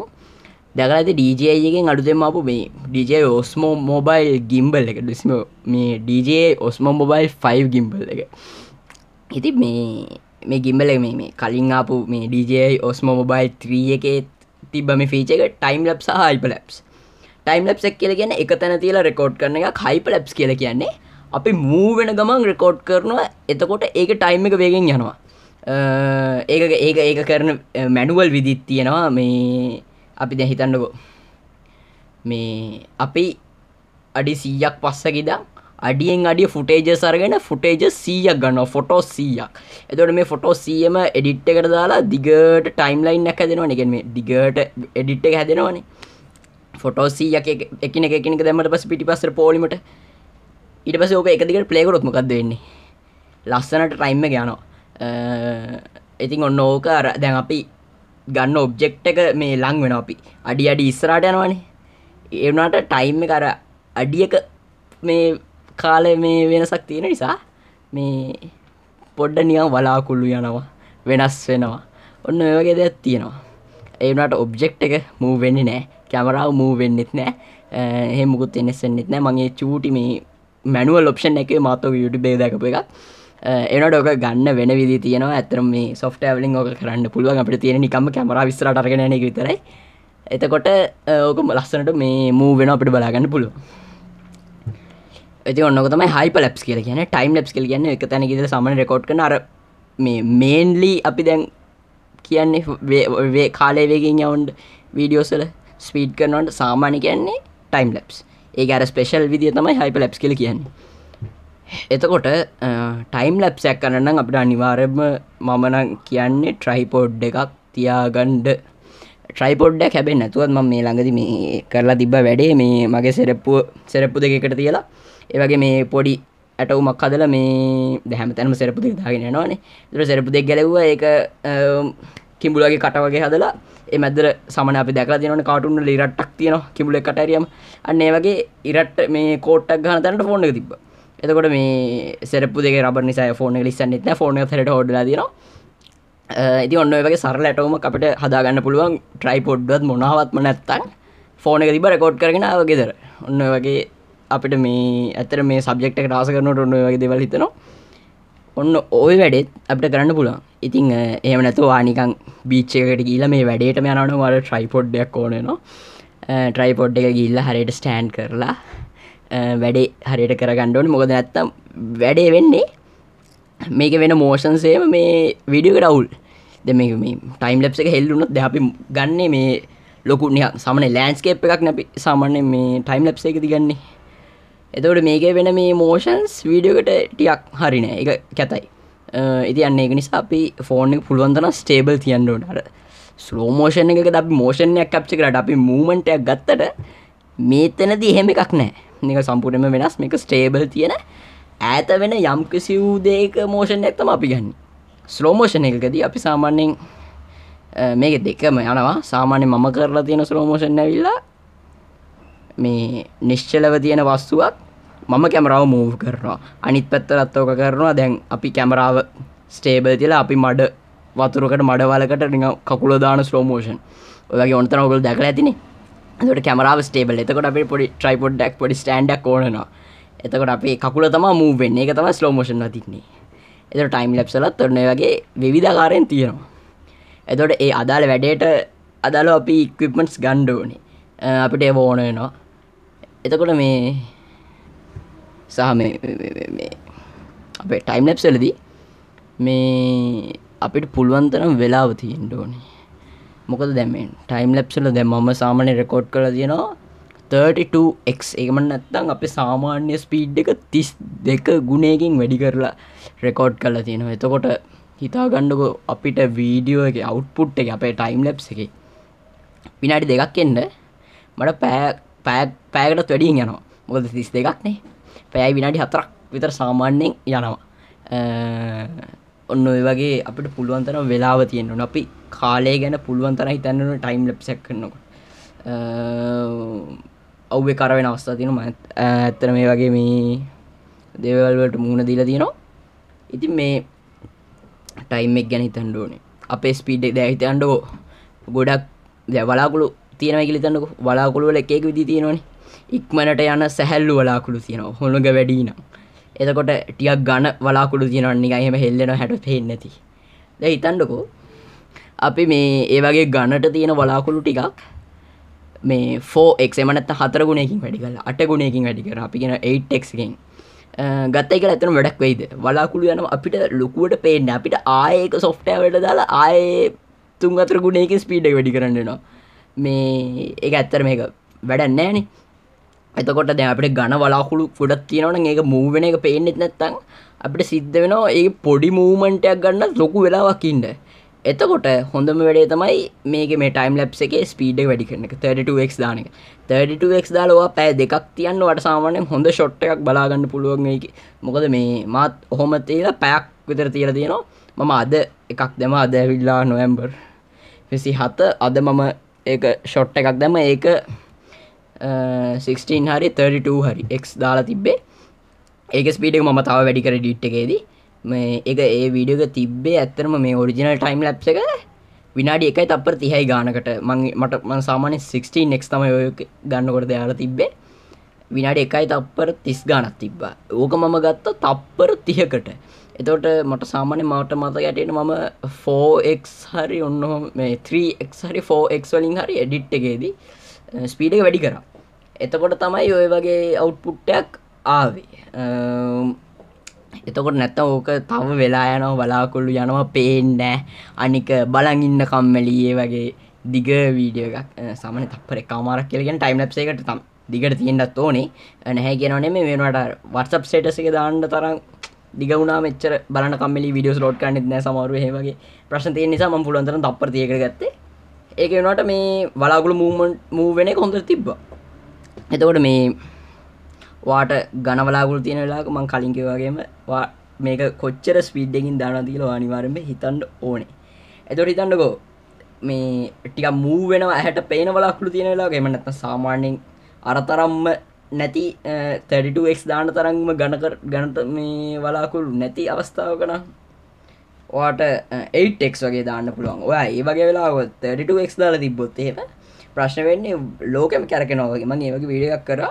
දැකල ඇති ඩජයගෙන් අඩුතෙම අපපු මේ ඩජ ඔස්මෝ මොබයිල් ගිම්බල් එක. ඩිස්ම මේ ඩජ ඔස්මෝ මොබයිල් 5 ගිම්බල් එක. ඉති මේ මේ ගිම්බල මේ මේ කලින් ආපු මේ ඩජ ඔස්මෝ මොබයිල් 3 එක තිබම ෆීච එක ටයිම් ලප් සහ හයිප ලප්ස් ටයිම් ලප්ක් කියල කියන එක තැන තිලා රෙකෝඩ් කරන එක හයිප ලප්ස් කියල කියන්නේ. අපි මූවෙන ගමන් රෙකෝඩ් කරනවා. එතකොට ඒක ටයිම් එක වේගෙන් යනවා. ඒක ඒක ඒක කරන මැනුවල් විදිත් තියෙනවා. මේ අපි දැ හිතන්නකෝ. මේ අපි අඩි සීයක් පස්සකිදම් අඩියෙන් අඩිය ෆුටේජ සරගෙන ෆුටේජ සීයක් ගන්න ෆොටෝ සීයක්. එතොට මේ ෆොටෝ සියම එඩිට් එකට දාලා දිගට ටයිම් ලයින් එක දෙනවා එකෙන් මේ දිගට එඩිට් එක හැදෙනවානේ. ෆොටෝ සීයක් එකන එකනෙක දැමට පස පිටි පස්සර පෝලිමට ඊට පස ඕක එකදිකට ප්ලේකරොත් මොකක්ද වෙන්නේ? ලස්සනට ටයිම්ම යනවා. ඉතින් ඔන්න ඕක අර දැන් අපි ගන්න ඔබ්ජෙක්් එක මේ ලං වෙන අපි. අඩි අඩි ඉස්සරට යනවානේ. ඒවනාට ටයිම් කර අඩියක මේ කාලය මේ වෙනසක් තියෙන නිසා මේ පොඩ්ඩ නියම් වලාකුල්ලු යනවා වෙනස් වෙනවා. ඔන්න ඔයගේ දෙයක් තියෙනවා. ඒනට ඔබ්ජෙක්් එක මූ වෙන්නේ නෑ කැමරාව මූ වෙන්නෙත් නෑ එහෙ මුකුත් එනෙස්සෙන්න්නෙත් නෑ මගේ චූටි මේ මැනුවල් ඔප්ෂන් එක මාතව යුට බේදකප එකක්. එනට ඕක ගන්න වෙන විදි තියෙනවා. ඇතර මේ සොෆ්ට ඇවලින් ඕක කරන්න පුළුවන්. අපට තියෙන නිකම කැමර විස්රට අරගෙන එක විතරයි. එතකොට ඕක ලස්සනට මේ මූ වෙන අපට බලාගන්න පුළුව ඇති ඔන්නක තමයි හයිප ලප්ස් කියල කියන ටයිම් ලප්ස් කල් කියන්න එක තැන ගෙද සමන රෙකෝඩ් කන අර මේ මේන්ලි අපි දැන් කියන්නේ කාලේ වේගෙන් යවන්ඩ වීඩියෝසල ස්පීඩ් කරනවට සාමාන්‍ය කියන්නේ ටයිම් ලප්ස් ඒ අර ස්පේෂල් විදිිය තමයි හයිප ලැප්ස් කල කියන්නේ. එතකොට ටයිම් ලැප්සැක් කරන්න අපට අනිවාරම මමන කියන්නේ ට්‍රයිපෝඩ් එකක් තියාගන්ඩ ට්‍රයිපොඩ්ඩ කැබෙන් නැතුවත් ම මේ ළඟදි මේ කරලා තිබ වැඩේ මේ මගේ සෙරප්පුුව සෙරප්පු දෙකට තියලා ඒවගේ මේ පොඩි ඇටවුමක් හදල මේ දැහම තැනම සෙරපු දෙක් දාගෙන නවානේ දර සෙරපු දෙක් ගැලව එක කිම්බුලගේ කට වගේ හදලා එමැදර සමන අපි දැකලා තියනවන කාටුන්න ලිරට්ටක් තියන කිමුල කටරියම අන්න ඒ වගේ ඉරට් මේ කෝට්ටක් ගන තැනට ෆෝන තිබ එතකොට මේ සෙරපු දෙක රබ නිසා ෆෝන ලිස්සන්න න. ෆෝන හට හොඩලා තින ඉති ඔන්න වගේ සරලටවම අපට හදාගන්න පුළුවන්. ට්‍රයි පොඩ්ඩත් මොනාවත්ම නැත්තන් ෆෝන එක තිබ රකෝඩ් කරගෙන ගෙදර. ඔන්න වගේ අපිට මේ ඇතර මේ සබ්ෙක්ට රාස කරනට ඔන්න වගේ දෙවල් හිතනවා. ඔන්න ඔය වැඩෙත් අපට කරන්න පුළන් ඉතිං එහම නැතු වානිකං බීච්චකට ගීල මේ වැඩේට යනන වල ට්‍රයිපොඩ්ඩයක් ඕනනවා ට්‍රයිපොඩ් එක ගිල්ල හරියට ස්ටෑන්් කරලා වැඩේ හරියට කරගණ්ඩුවන මොකද නැත්තම් වැඩේ වෙන්නේ මේක වෙන මෝෂන්සේම මේ විඩියක රවුල් දෙ මේ ටයිම් ලප් එක හෙල්ලුනොත් ද අපි ගන්නේ මේ ලොකු නිය සමන ලෑන්ස්කේප් එකක් නැපි සාමන්‍ය මේ ටයිම් ලප්ස එක තිගන්නේ එතවට මේක වෙන මේ මෝෂන්ස් වීඩියෝකට ටියක් හරිනෑ එක කැතයි. ඉති අන්න එක නිසා අපි ෆෝන් එක පුළුවන්තන ස්ටේබල් තියන්ඩ අර ස්ලෝමෝෂණ එක අපි මෝෂණයක් කප්ච කරට අපි මූමන්ටයක් ගත්තට මේතනද එහෙම එකක් නෑ. නික සම්පූර්ණම වෙනස්. මේක ස්ටේබල් තියෙන ඇත වෙන යම් කිසිවූ දේක මෝෂණයක් තම අපි ගන්න. ස්ලෝමෝෂණ එකකදී අපි සාමාන්‍යෙන් මේක දෙකම යනවා. සාමාන්‍ය මම කරලා තියෙන ස්ලෝමෝෂණ ඇවිල්ලා මේ නිශ්චලව තියෙන වස්තුවක් මම කැමරාව මූව් කරනවා. අනිත් පැත්තරත් ඕක කරනවා. දැන් අපි කැමරාව ස්ටේබල් තිලා අපි මඩ වතුරකට මඩවලකට නික කකුල දාන ස්ලෝමෝෂන් ඔගේ ඔන්තන ඔගල් දැකල ඇතිනේ. එතට කැමරාව ස්ටේබල් එතකොට අපි පොඩි ට්‍රයිපොඩ් ඩක් පොඩි ස්ටන්ඩක් ඕනවා එතකොට අපි කකුල තම මූවෙන්නේ එක තම ස්ලෝමෝෂන් තින්නේ එත ටයිම් ලැප්සලත් තොරන වගේ විවිධකාරයෙන් තියෙනවා. එතොට ඒ අදාළ වැඩේට අදාල අපි ඉක්විපමන්ස් ගණ්ඩෝනේ අපිට ඒ ඕනනවා එතකොට මේ සහ අපේ ටයිම් ලැප්සලදී මේ අපිට පුළුවන්තරම් වෙලාව තියෙන්ට ඕනේ. මොකද දැමෙන් ටයිම් ලැප්සල දැ මම සාමානය රෙකෝඩ් කළ තියෙනවා 32x ඒකම නැත්තං අප සාමාන්‍ය ස්පීඩ් එක තිස් දෙක ගුණයකින් වැඩි කරලා රෙකෝඩ් කලා තියෙනවා. එතකොට හිතා ගණ්ඩක අපිට වීඩියෝ එක අවුට්පුට් එක අපේ ටයිම් ලැප්ස එක. විනාඩි දෙකක් එන්න. මට පෑ පෑ පෑකට වැඩියෙන් යනවා. මොකද තිස් දෙකක්නේ පැයි විනාඩි හතරක් විතර සාමාන්‍යයෙන් යනවා. ඔන්න ඔය වගේ අපිට පුළුවන්තරම් වෙලාව තියෙන්න්නු අපි කාලය ගැන පුළුවන්තර හිතන්නන ටයිම් ලප්සක් කරනකොට. ඔව්ේ කරවෙන අවස්ථා තින ම ඇත්තර මේ වගේ මේ දේවල්වලට මුණ දීලා තියෙනවා. ඉතින් මේ ටයිම්ෙක් ගැන හිතන්ඩෝනේ අපේ ස්පීඩ් ද හිත අන්ඩකෝ ගොඩක් දැවලාකුළු තියෙන ගලිතන්නක වලාකුළුවල එකෙක් විදි තියෙනවනේ. ඉක්මනට යන සැහැල්ලු වලාකුළු තියෙනවා. හොළඟ වැඩීනම් එතකොට ටියක් ගණ වලාකුළු තියෙනවන්නේ එහෙම හෙල්ලෙන හැට පෙන්නැති ද හිතන්ඩකෝ අපි මේ ඒ වගේ ගණට තියෙන වලාකුළු ටිකක් මේ ෆෝ එක්මනත් හතර ගුණයකින් වැඩි කල අට ගුණයකින් වැඩි කර අපි කියෙන 8ක්ගෙන් ගත්ත එක ඇතන වැඩක් වෙයිද? වලාකුළු යනම් අපිට ලොකුවට පේන්න අපිට ආයක සොෆ්ටෑවට දාලා ආයේ තුන් අතර ගුණයකින් ස්පීඩ වැඩි කරන්නනවා මේ ඒ ඇත්තර මේක වැඩන්නෑනේ එතකොට දැ අපට ගන වලාකුළු ගොඩත් තියෙනවන ඒක මූවෙන එක පේනෙත් නැත්තං අපිට සිද්ධ වෙනවා ඒ පොඩි මූමන්ටයක් ගන්න ලොකු වෙලාවක්කින්ට එතකොට හොඳම වැඩේ තමයි මේක මේ ටයිම් ලැප් එක ස්පීඩ වැඩි කරන එක. 32ක් දානක 32ක් දාලවා පැෑ දෙකක් තියන්න වට සාමානයෙන් හොඳ ෂොට් එකක් බලාගන්න පුළුවන් එක මොකද මේ මාත් ඔහොම තේලා පැයක් විතර තියල තියෙනවා. මම අද එකක් දෙම අද ඇවිල්ලා නොවම්බර්. විසි හත අද මම ඒ ෂොට් එකක් දැම ඒක 16 හරි 32 හරි එක් දාලා තිබ්බේ. ඒක ස්පීඩක් ම තාව වැඩි කර ඩිට් එකේදී. මේ එක ඒ වීඩියෝක තිබ්බේ ඇත්තරම මේ ඔරිජිනල් ටයිම් ලැප් එක. විනාඩි එකයි තපර තිහයි ගානකට. මං මට මන් සාමානය 16 නෙක්ස් තම ඔය ගන්නකොට දෙයාලා තිබ්බේ. විනාඩි එකයි තප්පර තිස් ගානක් තිබ්බා. ඕක මම ගත්ත තප්පර තියකට එතවට මට සාමාන්‍ය මට මත ගැටට මම 4එක් හරි ඔන්න මේ 3එක් හරි 4එක් වලින් හරි එඩිට් එකේදී ස්පීඩ එක වැඩි කරා. එතකොට තමයි ඔය වගේ අවුට්පුට්ටයක් ආවේ. එතකොට නැත්ත ඕක තව වෙලා යනවා බලාකුල්ලු යනවා පේන්නෑ අනික බලන් ඉන්න කම්මැලියේ වගේ දිග වීඩියෝ එකක්. සමන තපර කාමාරක් කියලගෙන ටයිම් ලප් එකට තම් දිගට තියෙන්ටත් ඕනේ. නැහැ කියනනේ මේ වෙනට වර්සප් සේටස එක දාන්න තරම් දිගුණා මෙච්චර බලන කම්මලි විඩියෝ ලෝඩ් කන්නෙත් නෑ සමරු හේවගේ ප්‍රශ්න තිය නිසා ම පුලන්තර තපර තියක ගත්තේ. ඒක වනට මේ වලාගුළු මූමන් මූ වෙන හොඳ තිබ්බ. එතකොට මේ වාට ගනවලාගුල් තියෙන වෙලාක මං කලින්ක වගේම මේක කොච්චර ස්පීඩ්ඩකින් දාන තිීල අනිවාරම හිතන්ඩ ඕනේ. එතොට හිතන්නකෝ මේ ටික මූ වෙන ඇහට පේන වලාකුළු තියෙන වෙලා එමනත්ත සාමාන්‍යෙන් අරතරම්ම නැති 32ක් දාන තරංම ගණකර ගණත මේ වලාකුළු නැති අවස්ථාවකන වාට 8ක් වගේ දාන්න පුළුවන්. ඔය ඒ වගේ වෙලා 32ක් දාල තිබ්බොත් එහෙම ප්‍රශ්න වෙන්නේ ලෝකම කැරකෙනවාගේ මං ඒවගේ විඩියක් කර.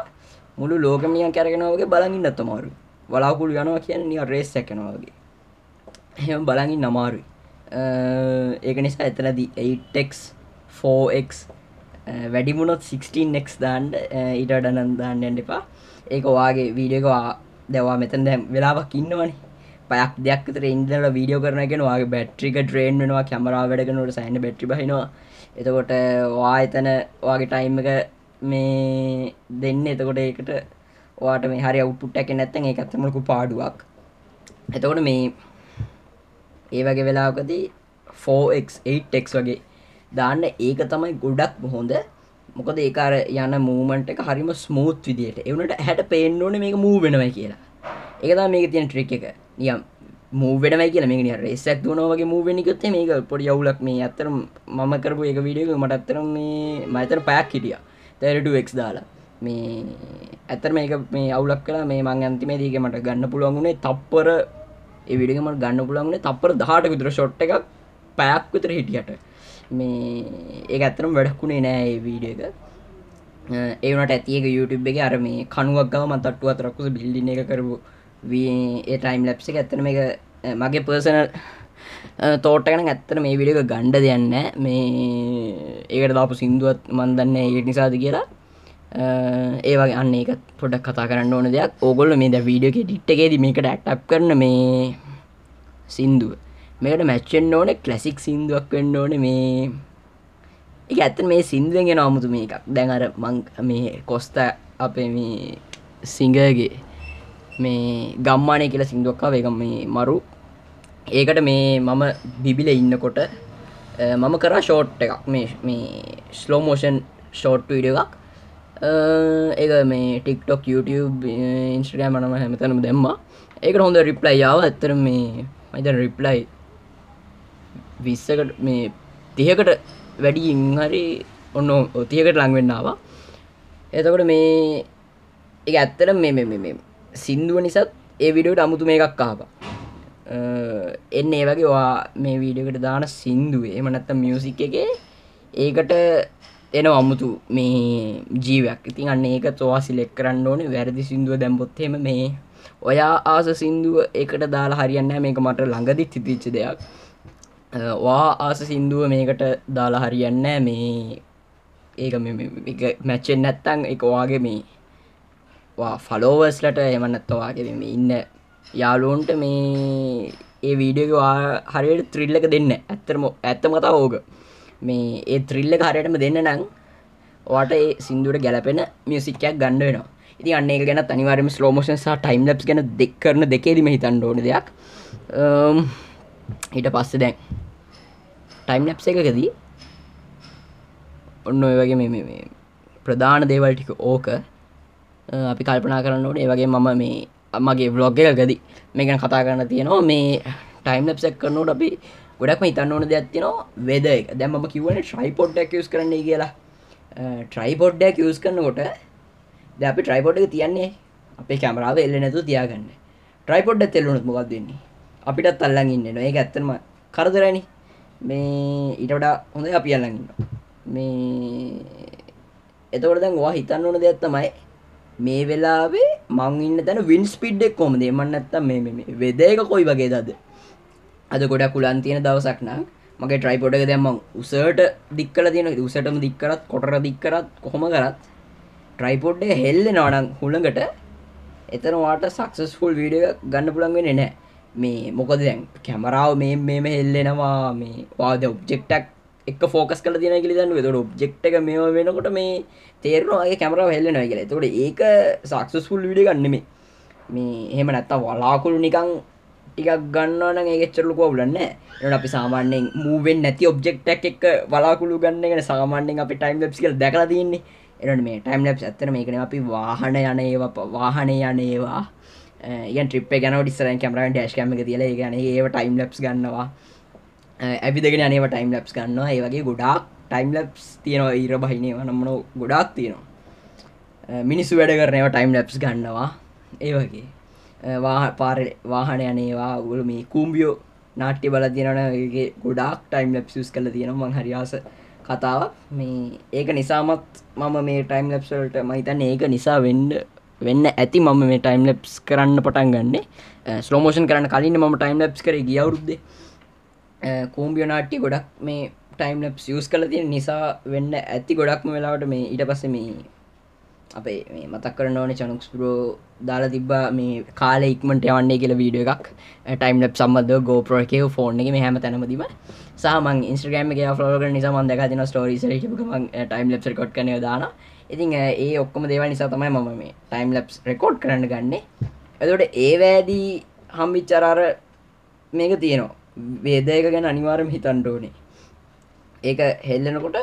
මුළු ලෝකමියන් කැරගෙනවාගේ බලගින් නත්තමාරු වලාකුළු යනවා කියන නිය රේස් සැකෙනවාගේ එහෙම බලගින් නමාරුයි ඒක නිසා එතනදී 8ක් 4ක් වැඩිමුණොත් 16ක් දාන්ඩ ඊට ඩනන්දාන්නන්න එපා. ඒක වාගේ වීඩියකවා දැවා මෙතන් දැම් වෙලාවක් ඉන්නවනේ. පයක් දෙයක් තර ඉන්දල වීඩියෝ කරනගෙන වගේ බැට්‍රික ට්‍රේන් වෙනවා කැමරා වැඩකනට සයින්න බැට්‍රි බහිනවා. එතකොට වා එතන වගේ ටයිම් එක මේ දෙන්න. එතකොට ඒකට වාට මේ හරි අවුට්ටක් නැත්තන් ඒ ඇත්තමලකු පාඩුවක්. එතකොට මේ ඒ වගේ වෙලාකදී 4x8ක් වගේ දාන්න ඒක තමයි ගොඩක් හොඳ. මොකද ඒකාර යන මූමන්ට එක හරිම ස්මූත් විදියට. එවනට හැට පේෙන්න්නඕන මේක මූ වෙනවයි කියලා. ඒකතා මේක තියෙන ට්‍රික් එක. නියම්. මූවෙනමයි කියලා. මේ රෙසක් දුනවගේ මූවෙනිකත් මේක පොඩි යවුලක් මේ අත්තර මම කරපු එක විඩියක මට අත්තර මේ මතර පයක් හිටිය. තැරටක් දාලා. මේ ඇතර මේක මේ අවුලක් කලා මේ මං අන්තිමේ දීක මට ගන්න පුළුවන්ගුණේ තප්පර. එවිඩිගමට ගන්න පුළන්ගනේ තප්පර දහට විතර ෂොට් එකක් පැයක් විතර හිටියට. මේ ඒ ඇතරම් වැඩක්ුණේ නෑ ඒ වීඩිය එක. ඒවනට ඇතික YouTube එක අර මේ කනුවක් ගම මතට්ටුව අතරක්කුස බිල්ලින එක කරපු ඒ ටයිම් ලැප්ස එක ඇත්තන එක මගේ පර්සනල් තෝටකන ඇත්තන මේ විඩික ගණ්ඩ දෙයන්න මේ ඒකට දාපු සිින්දුවත් මන්දන්න ඒ නිසාද කියලා. ඒවගේ අන්න එක පොඩක් කතා කරන්න ඕන දෙයක්. ඕගොල්ල මේ ද වීඩියෝ ටිට්ටගේද මේකට ඇට්ටක් කරන මේ සින්දුව. මේකට මැච්චෙන් ඕන කලසික් සිින්දුවක් වෙන්න ඕන මේ එක ඇත්තන මේ සිින්දුවෙන් ගෙන අමුතු මේ එකක් දැන් අර මං මේ කොස්ත අපේ මේ සිංගගේ මේ ගම්මානය කියලා සිින්දුවක්කා වේක මේ මරු. ඒකට මේ මම බිබිල ඉන්නකොට මම කරා ෂෝට් එකක්. මේ මේ ස්ලෝමෝෂන් ෂෝට් විඩිය එකක්. ඒ මේ ටික්ටොක් YouTube ඉන්ස්ට්‍රෑම් මනම හැමතනම දෙම්ම. ඒක හොඳ රිප්ලයි යාව ඇත්තර මේ මයිත රිප්ලයි විස්සකට මේ තියකට වැඩි ඉංහරි ඔන්න ඔතියකට ලංවෙන්නාවා එතකොට මේ එක ඇත්තර මේ සින්දුව නිසත් ඒ විඩියට අමුතු මේ එකක් කාප එන්න ඒ වගේ වා මේ වීඩියකට දාන සින්දුවේ. එම නැත්ත මියසික් එක ඒකට එන අමුතු මේ ජීවයක්. ඉතින් අන්න ඒක තවා සිලෙක් කරන්න ඕන. වැරදි සිින්දුව දැම්පොත්හෙම මේ ඔයා ආස සින්දුව එකට දාලා හරියන්න මේක මට ළඟදි තිතිච්ච දෙයක්. වා ආස සින්දුව මේකට දාලා හරියන්න මේ ඒක මැච්චෙන් නැත්තං එක වාගේ මේ ෆලෝවර්ස්ලට එමනත්තවාගේ මේ ඉන්න යාලුවන්ට මේ ඒ වීඩියෝ හරියට ත්‍රිල්ලක දෙන්න ඇත්තරම ඇත්තම කතා ඕක. මේ ඒ ත්‍රිල්ල හරයටම දෙන්න නං වාට ඒ සිින්දුවට ගැලපෙන මියසිකයක් ගන්න වෙනවා. ඉති අන්න එක ගැන අනිවාරම ස්ලෝමෝෂන් සහ ටයිම් ලප් ගැන දෙක් කරන දෙකේදීම හිතන්න ඕන දෙයක්. ඊට පස්ස දැන් ටයිම් ලැප්ස එකකදී ඔන්න ඔය වගේ මේ ප්‍රධාන දේවල් ටික ඕක අපි කල්පනා කරන්න ඕනේ. ඒ වගේ මම මේ අම්මගේ බ්ලොග් එකකද මේකන කතා කරන්න තියෙනවා. මේ ටයිම් ලප්සක් කරනෝට අපි ගොඩක්ම හිතන්න ඕන දෙයක් තිනවා වෙද එක. දැම්ම කිවන ට්‍රයිපොඩ්ඩක් යස් කරන්න කියලා. ට්‍රයිපොඩ්ඩක් යස් කරනකොට ද අපි ට්‍රයිපොඩ් එක තියන්නේ අපේ කැමරාව එල්ල නැතු තියාගන්න. ට්‍රයිපොඩ් තෙල්ලුණත් මොකක් දෙන්නේ අපිටත් අල්ලන් ඉන්න ඒ ඇත්තනම කරදරනි මේ ඊටට හොඳ අපි අල්ලඟන්න මේ එතකොට දැන් වා හිතන්න ඕන දෙයක් තමයි මේ වෙලාවේ මං ඉන්න තැන වින් ස්පිඩ්ඩෙක් කොමද එමන්න ඇත්තම් මේ වෙදේක කොයි වගේ දද අද ගොඩක් කුලන් තියෙන දවසක් නම් මගේ ට්‍රයිපොඩක දැම්ම උසට දික්කල තියෙන උසටම දික්කරත් කොටර දික්කරත් කොහොම කරත් ට්‍රයිපොඩ්ඩ හෙල්ල නඩන් හුළඟට එතනවාට සක්සස්ෆුල් වීඩිය ගන්න පුළන්ගෙන නෑ මේ මොකද දැන් කැමරාව මේ මේම හෙල්ලෙනවා. මේ වාද ඔබ්ජෙක්ටක් එක ෆෝකස් කල තින කිලි දන්න තොට ඔබ්ජෙක්් එක මේ වෙනකොට මේ තේරනවාගේ කැමරාව හෙල්ලෙනවා කියලා. තොට ඒක සක්සස්ෆුල් විඩ ගන්නෙමේ මේ එහෙම නැත්තා වලාකුළු නිකං ටිකක් ගන්නවන ඒච්චරලුක වුලන්න එට අපි සාමාන්‍යෙන් මූවෙන් නැති ඔබ්ෙක්ටක් එක් වලාකුළු ගන්නගෙන සාමාන්‍යෙන් අපි ටයිම් ලප්සිකල් දැකලා තින්නේ එනට මේ ටයිම් ලප් ඇත්තන මේකන අපි වාහන යන ඒවා වාහනය යනේවා ඒ ට්‍රිප් ගැන ඩිස්සරන් කැමරන් ඩේශ් කම තිල ගැන ඒ ටයිම් ලප්ස් ගන්නවා. ඇවිදගෙන අනේව ටයිම් ලප්ස් ගන්නවා. ඒ වගේ ගොඩාක් ටයිම් ලප්ස් තියෙනවා ඊර බහිනේවා නම්මන ගොඩාක් තියෙනවා. මිනිස්සු වැඩ කරනව ටයිම් ලප්ස් ගන්නවා. ඒ වගේ. පාර වාහන යනේවා ගුල මේ කූම්බියෝ නාට්‍ය බල තියෙනවනගේ ගොඩාක් ටයිම් ලප්ස් කල තියෙනවා. මං හරියාස කතාව මේ ඒක නිසාමත් මම මේ ටයිම් ලප්සල්ට මහිතන්න ඒක නිසා වෙන්ඩ වෙන්න ඇති මම මේ ටයිම් ලප්ස් කරන්න පටන් ගන්න. ස්ලෝමෝෂන් කරන්න කලින් ම ටයිම් ලප්ස් කර ගියවරුද්ද කූම්බිය නාට්‍ය ගොඩක් මේ ටයිම් ලප් සියස් කල තියෙන නිසා වෙන්න ඇති ගොඩක්ම වෙලාවට මේ ඊට පස්ස මේ අපේ මේ මතක් කරන ඕන චනුක්ස්පරෝ දාලා තිබ්බා මේ කාල ඉක්මට යවන්නේ කියල වීඩිය එකක්. ටයිම් ලප් සම්බද ගෝප්‍රෝ එක ෆෝර්න එක හැම තැනමදීම. සාමන් ඉස්ට්‍රගම එක ෆලෝග නිසාමන් දෙක තින ස්ටෝරි ටයිම් ලප් රකොට් කනය දාන ඉතින් ඒ ඔක්කොම දේව නිසා තමයි මම මේ ටයිම් ලප්ස් රෙකෝඩ් කරන්න ගන්නේ. එතට ඒවැදී හම්බිච්චරාර මේක තියෙනවා. වේදයක ගැන අනිවාරම හිතන්ඩෝනේ ඒක හෙල්ලෙනකොට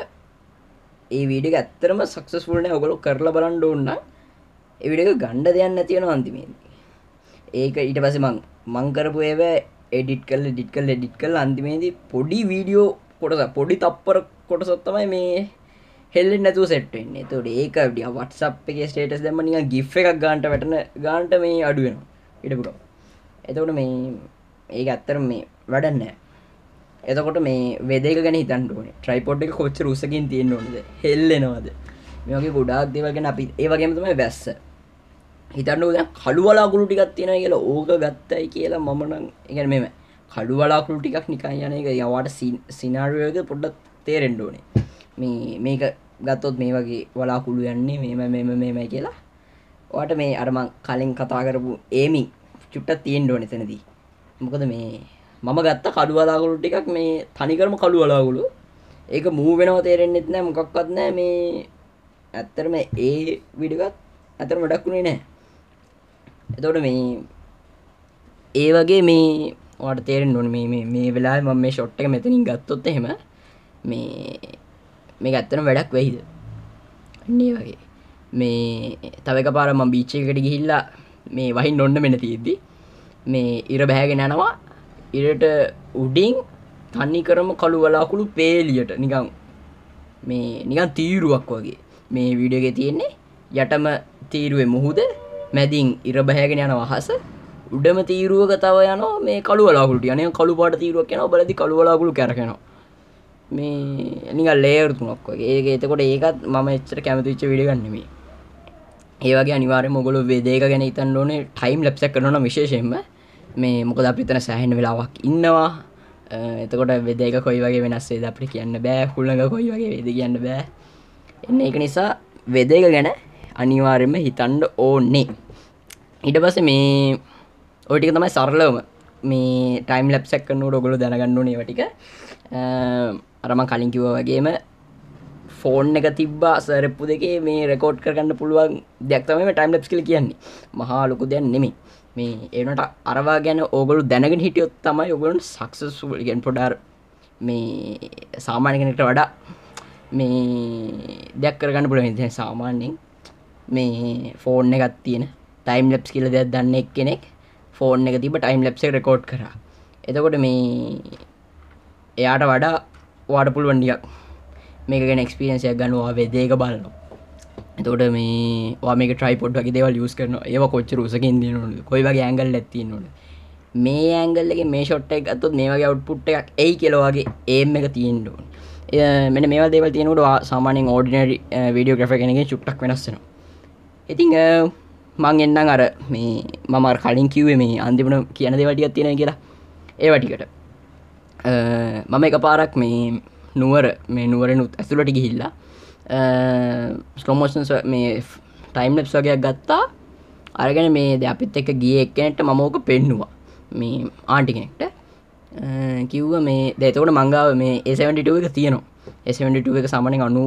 ඒ වීඩිය ඇත්තරම සක්සස්ෆුල්න ඔගොලු කරලා බලන්ඩ ඔන්න එවිඩක ගණ්ඩ දෙයන්න නැතියෙන අන්තිමේදී. ඒක ඊට පස මං මංකරපු ඒව එඩිට් කල් ඩිට් කල් ඩිට් කල් අන්තිමේදී පොඩි වීඩියෝ කොටස පොඩි තප්පර කොටසොත්තමයි මේ හෙල්ලෙ නැතු සෙට්වෙන්නේ තොට ඒක ඩිය වටසප් එක ස්ටේටස් දෙම නික ගිෆ් එකක් ගාන්ට වැටන ගාන්ට මේ අඩුවෙන ඉටපුර එතකොට මේ ඒක ඇත්තර මේ වැඩන්නෑ එතකොට මේ වෙදක ගැන හිතන්ටුවන ට්‍රයිපොඩ් එක කොච්ච රුසකින් තියෙන ඕනද? හෙල්ලෙනවාද? මේගේ ගොඩාක් දේවගෙන අපි ඒවගේමතම වැස්ස. හිතන්නු ද කළුවලාකුළු ටිකක් තියෙන කියලා ඕක ගත්තයි කියලා මමනං ඉගැන මෙම කළුවලාකුළු ටිකක් නිකන් යන එක යවාට සිනාරුවක පොඩ්ඩත් තේරෙන්ඩෝනේ මේ මේක ගත්තොත් මේ වගේ වලාකුළු යන්නේ මෙම මෙම මෙමයි කියලා. වාට මේ අරමං කලින් කතා කරපු ඒමි චුට්ටත් තියෙන් ඩෝන තැනදී මොකද මේ මම ගත්ත කඩුවලාගුළු ටිකක් මේ තනිකරම කළුවලාගුළු ඒක මූ වෙනව තේරෙන්න්නෙත් නෑ මොකක්වත් නෑ. මේ ඇත්තරම ඒ විඩිගත් ඇතර මඩක්ුණේ නෑ. එතොට මේ ඒ වගේ මේ වට තේරෙන් නොන මේ මේ වෙලා ම මේ ෂොට් එක මෙතනින් ගත්තොත් එහෙම මේ මේ ඇත්තන වැඩක් වෙහිද අන්නේ වගේ. මේ තවක පාරම බීච්චකට ගිහිල්ලා මේ වහින් ඔන්න මෙන තියද්දි. මේ ඉර බෑගෙන යනවා. ඉරට උඩින් තන්නි කරම කළු වලාකුළු පේලියට නිකං මේ නිකන් තීරුවක් වගේ. මේ විඩියගෙ තියෙන්නේ යටම තීරුවේ මුහුද මැදින් ඉර බැහැගෙන යන වහස උඩම තීරුවක තව යන මේ කළුවලාකුට යන කළු පාට තීරුවක් යන බලදි කළුවලාකුළු කැරෙනවා මේ නික ලේර්තුනක් වගේ. ඒක එතකොට ඒකත් මම එච්චර කැමතිච්ච විඩිගන්නෙමේ ඒවගේ අනිවාරය මොගොලු වේදේක ගැන ඉතන් ඕනේ. ටයිම් ලැප්සක් කරන විශේෂෙන්ම මේ මොකද අපිතන සෑහෙන වෙලාවක් ඉන්නවා. එතකොට වෙදේක කොයි වගේ වෙනස්සේ අපට කියන්න බෑ. හුල්ලඟ කොයි වගේ වෙද කියන්න බෑ. එන්න එක නිසා වෙදේක ගැන අනිවාර්යම හිතන්ඩ ඕන්නේ ඉට පස මේ ඔටික තමයි සරලවම මේ ටයිම් ලැප්සැක් කනුට ඔගොලු දැනගන්නුනේ වටික අරම කලින් කිව වගේම ෆෝන් එක තිබ්බා සරප්පු දෙකේ මේ රෙකෝඩ් කරගන්න පුළුවන් දෙයක්තම ටයිම් ලප් කල කියන්නේ. මහා ලොකු දෙයක් නෙමේ මේ ඒනට අරවා ගැන ඕගොලු දැනගෙන හිටියොත් තමයි ඔගලන් සක්සස්ුල් ගෙන් පොඩර් මේ සාමාන්‍ය කෙනෙක්ට වඩා මේ දෙයක් කරගන්න පුළ ද සාමාන්‍යෙන් මේ ෆෝන් එකත් තියෙන ටයිම් ලප්ස් කියල දෙයක් දන්න එක් කෙනෙක් ෆෝන් එක තිබ ටයිම් ලප්ස රෙකෝඩ් කර. එතකොට මේ එයාට වඩා වාඩ පුළුවන්ඩියක් මේක ගැන එක්ස්පිරන්සියක් ගන්නවා වෙදේක බලනවා. එතකොට මේ වාමක ට්‍රයිපොට් වගේ දේවල් යස් කරන ඒව කොච්ච රුසකින් දනු කොයි වගේ ඇංගල් ඇත්ති නොට මේ ඇංගල්ලගේ මේ ෂොට් එක අත්තුත් මේ වගේ අවට්පුට් එකක් එයි කෙලවාගේ ඒම් එක තියෙන්ඩුවන් මෙන මේ දේවල් තියෙනට සාමානෙන් ඕඩිනරි වීඩියෝ ග්‍රෆ කෙනගේ චුට්ටක් වෙනස්සෙන ඉතිං මං එන්නම් අර මේ මමර කලින් කිව්වේ මේ අන්තිමට කියන දෙවටියක් තියෙන කියලා? ඒ වටිකට මම එක පාරක් මේ නුවර මේ නුවරනුත් ඇතුළට ගිහිල්ලා ස්ලෝමෝෂන්ස් මේ ටයිම් ලෙප්ස් වගේයක් ගත්තා. අරගෙන මේ ද අපිත් එක ගිය එක්කනට මමෝක පෙන්නවා. මේ ආන්ටි කෙනෙක්ට. කිව්ව මේ දෙතකොට මංගාව මේ ඒසට එක තියනවා. එසට එක සමනෙන් අනු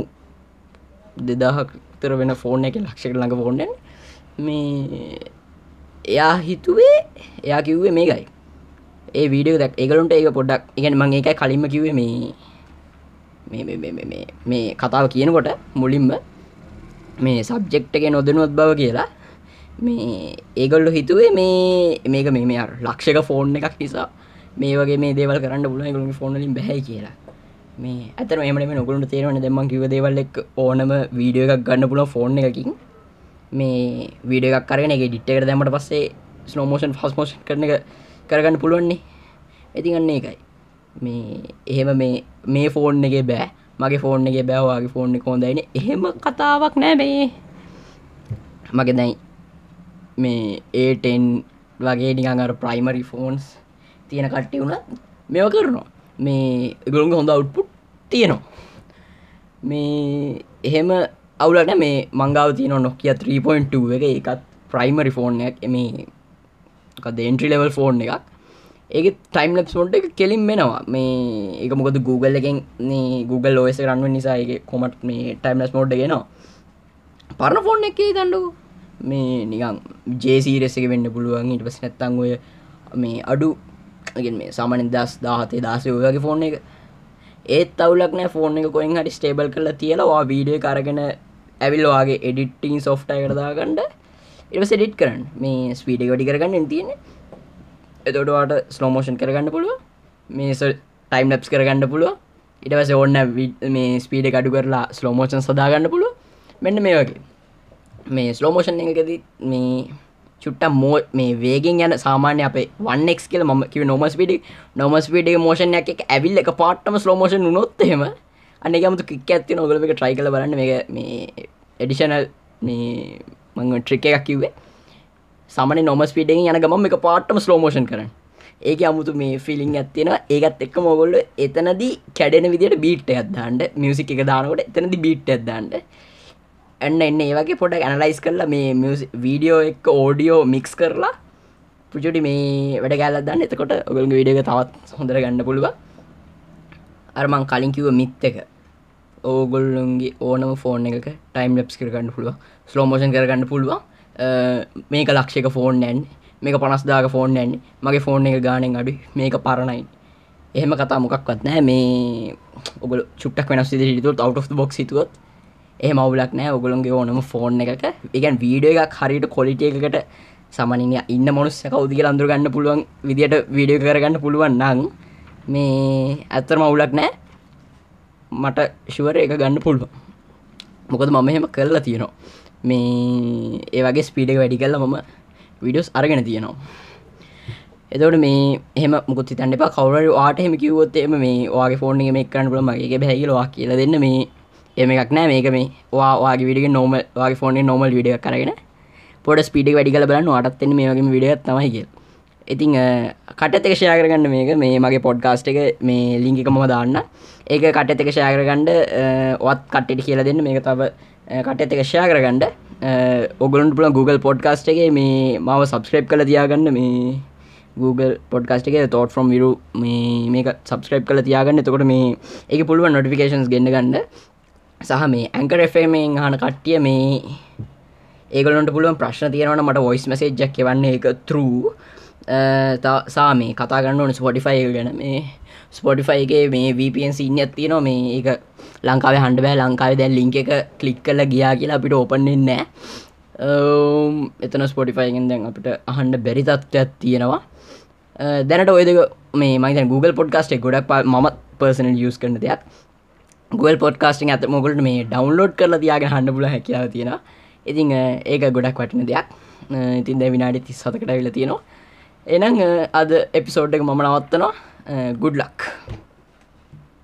දෙදාහතර වෙන ෆෝර්න එක ලක්ෂක ළඟ ෆෝන්ඩෙන් මේ එයා හිතුවේ එයා කිව්වේ මේකයි. ඒ වීඩියෝ දක් ඒගලුන්ට ඒක පොඩ්ඩක් ඉගැන මං ඒකයි කලින්ම කිවේ මේ මේ කතාව කියනකොට මුලින්ම මේ සබ්ජෙක්් එක නොදනුවත් බව කියලා මේ ඒගොල්ලු හිතුවේ මේ මේක මේ අර ලක්ෂක ෆෝන් එකක් නිසා මේ වගේ මේ දේවල් කරන්න පුලුව ගුලු ෆෝනලින් බැහැ කියලා. මේ ඇතර එමට නොගුලට තේරවන දෙම කිව දේවල් එක් ඕනම වීඩියෝ එකක් ගන්න පුල ෆෝන් එකකින්. මේ වීඩිය එකක් කරන එක ඩිට්ටකට දැමට පස්සේ ස්නෝමෝෂන් ෆස්මෝෂන් කරන එක කරගන්න පුළුවන්නේ. ඇතිගන්නේ එකයි මේ එහෙම මේ මේ ෆෝන් එක බෑ. මගේ ෆෝන් එක බෑවාගේ ෆෝන් එක හොඳයින එහෙම කතාවක් නෑ මේ. මගේ දැයි මේ ඒටෙන් වගේ නිකන් අර ප්‍රයිමරි ෆෝන්ස් තියෙන කට්ටි වුණ මෙව කරනවා. මේ ගොළුන්ග හොඳ අවුට්පුට් තියෙනවා. මේ එහෙම අවුලට මේ මංගාව තියන නොකිය 3.2 එක එකත් ප්‍රයිමරි ෆෝන් එකක්. මේ දේන්ට්‍රි ලෙවල් ෆෝන් එකක්. ඒක ටයිම් ලප් ොට එක කෙලින් මෙනවා මේ එක මොකද Google එකෙන් Google ලෝස රන්ව නිසාගේ කොමට මේ ටයිම් ලස් මෝඩ් ගෙනවා පරණ ෆෝන් එක දඩු මේ නිකං ජේසීරෙස එක වෙන්න පුළුවන්. ඉට පස් නැත්තං ඔය මේ අඩු මේ සාමන දස් දාහතේ දාසය ඔයගේ ෆෝන් එක. ඒත් අවුලක් නෑ ෆෝන් එක කොයින් හරි ස්ටේබල් කරලා තියලා වීඩිය කරගෙන ඇවිල්වාගේ එඩිටිං සෝෆ්ටය කරදාගන්නඩ එව සෙඩිට් කරන්න. මේ ස්පීඩ වැඩි කරගන්න තියෙන එතොටවාට ස්ලෝමෝෂන් කරගන්න පුළුව මේ ටයිම් ලප්ස් කරගන්න පුළුව ඉටවස ඔන්න මේ ස්පීඩ කඩු කරලා ස්ලෝමෝෂන් සදාගන්න පුළුව මෙන්න මේ වගේ. මේ ස්ලෝමෝෂන් එකද මේ චුට්ට මෝ මේ වේගෙන් යන සාමාන්‍ය අපේ වන්නෙක් කියල ම කිව නොමස් පිඩි නොමස් පිඩේ මෝෂණයක් එක ඇවිල් එක පාට්ටම ස්ලෝමෝෂන් උනොත්හෙම අනෙකමතු කික් ඇත්ති නොගල එක ට්‍රයි කල බලන්න. මේ මේ එඩිෂනල් මේ මං ට්‍රික් එකක් කිව්වේ. සමන නොමස් පිඩෙන් යන ගම එක පාට්ටම ස්ලෝමෝෂන් කරන්න. ඒක අමුතු මේ ෆිලිං ඇත්තිෙන ඒකත් එක්ක මොගොල්ල එතනදී කැඩෙන විදිට බීට් ඇත්දාන්ට මියසික් එක දානකොට එතනදි බීට් ඇත්දාන්ට එන්න එන්න ඒවගේ පොඩ ඇනලයිස් කරලා මේ වීඩියෝ එක් ඕඩියෝ මික්ස් කරලා පුචුටි මේ වැඩ ගැල්ල දන්න. එතකොට ඔගල් විඩියක තවත් හොඳර ගන්න පුළුව අරමං කලින් කිව මිත් එක. ඕගොල්ලුන්ගේ ඕනම ෆෝන් එක ටයිම් ලප්ස් කරගන්න පුළුව ස්ලෝමෝෂන් කරගන්න පුළුව මේක ලක්ෂක ෆෝන් නැන් මේක පනස්දාක ෆෝන් නැන්නේ. මගේ ෆෝන් එක ගානෙන් අඩු මේක පරණයි. එහෙම කතා මොකක්වත් නෑ මේ ඔගල චුට්ටක් වෙනස් සිතුත් out of බොක් සිතුවත් ඒ මවුලක් නෑ ඔගොලන්ගේ ඕනම ෆෝන් එකක. එකන් වීඩියෝ එකක් හරිට කොලිට එකකට සමනිය ඉන්න මොනුස් කවදික අඳුරගන්න පුළුවන් විදිට වීඩියෝ කරගන්න පුළුවන් නං මේ ඇත්තර මවුලක් නෑ මට ශුවර එක ගන්න පුළුව මොකද මම එහෙම කරලා තියෙනවා. මේ ඒවගේ ස්පීඩ වැඩි කල්ල මම විඩියස් අරගෙන තියෙනවා. එතවට මේ එහම මුකුත් තන්න එපා. කවර වාට හෙම කිවොත් එම මේ වාගේ ෆෝන් එක මේ කරන්න පුළ මගේ බැහිලවා කියල දෙන්න. මේ එම එකක් නෑ. මේක මේ වාගේ විඩිය නෝම වගේ ෆෝනේ නොමල් විඩිය කරගෙන පොඩ ස්පීඩි වැඩි කල බලන්න. අටත්තෙන මේ වගේ විඩියත් තමයි කිය ඉතිං කටත් එක ෂයා කරගන්න මේක. මේ මගේ පොඩ්කාස්ට එක මේ ලිංගික මොම දාන්න ඒක කටත් එක ෂයා කරගණ්ඩ වත් කට්ටට කියලා දෙන්න. මේක තව කටත් එක ෂයා කරගණ්ඩ ඔගලන් පුල Google පොඩ්කාස්ට එක මේ මාව සබස්ක්‍රප් කල තියාගන්න. මේ Google පොඩ්කාස්ට එක තෝට ෆ්‍රම් විරු මේ මේක සබස්ක්‍රප් කල තියාගන්න. තකොට මේ එක පුළුව නොටිෆිකේන්ස් ගෙන්න්න ගන්න. සහ මේ ඇංකර එෆමෙන් හන කට්ටිය මේ ඒගලට පුළුවන් ප්‍රශ්න තියෙනවන මට වොයිස් මසේජ්ජක් එවන්නේ එක තරු සා මේ කතා ගන්න ඕන ස්පොටිෆයි ගැන. මේ ස්පොටිෆයිගේ මේ VPN සින්න ඇත්තිනවා මේ ඒක ලංකාව හන්ඩ බෑ. ලංකාව දැන් ලිංක එක කලික් කල ගියා කියලා අපිට ඕපන්ෙන් නෑ. එතන ස්පොටිෆයිගෙන් දැන් අපිට අහන්ඩ බැරි තත්ත්වයක් තියෙනවා. දැනට ඔයද මේ මයි Google පොඩ්කාස්ට ගොඩක් ම පර්සනල් යස් කරන දෙයක්. ගල් පොඩ්කාස්ටිං ඇත මොකලට මේ ඩවන්ලෝඩ් කරලා තියාග හන්න පුල හැකියාව තියෙන ඉතිං ඒක ගොඩක් වටින දෙයක්. ඉතින් දැ විනාඩි තිස් සතකට වෙල තියෙනවා එනම් අද එපිසෝඩ් එක මම නවත්තනවා. ගුඩ්ලක්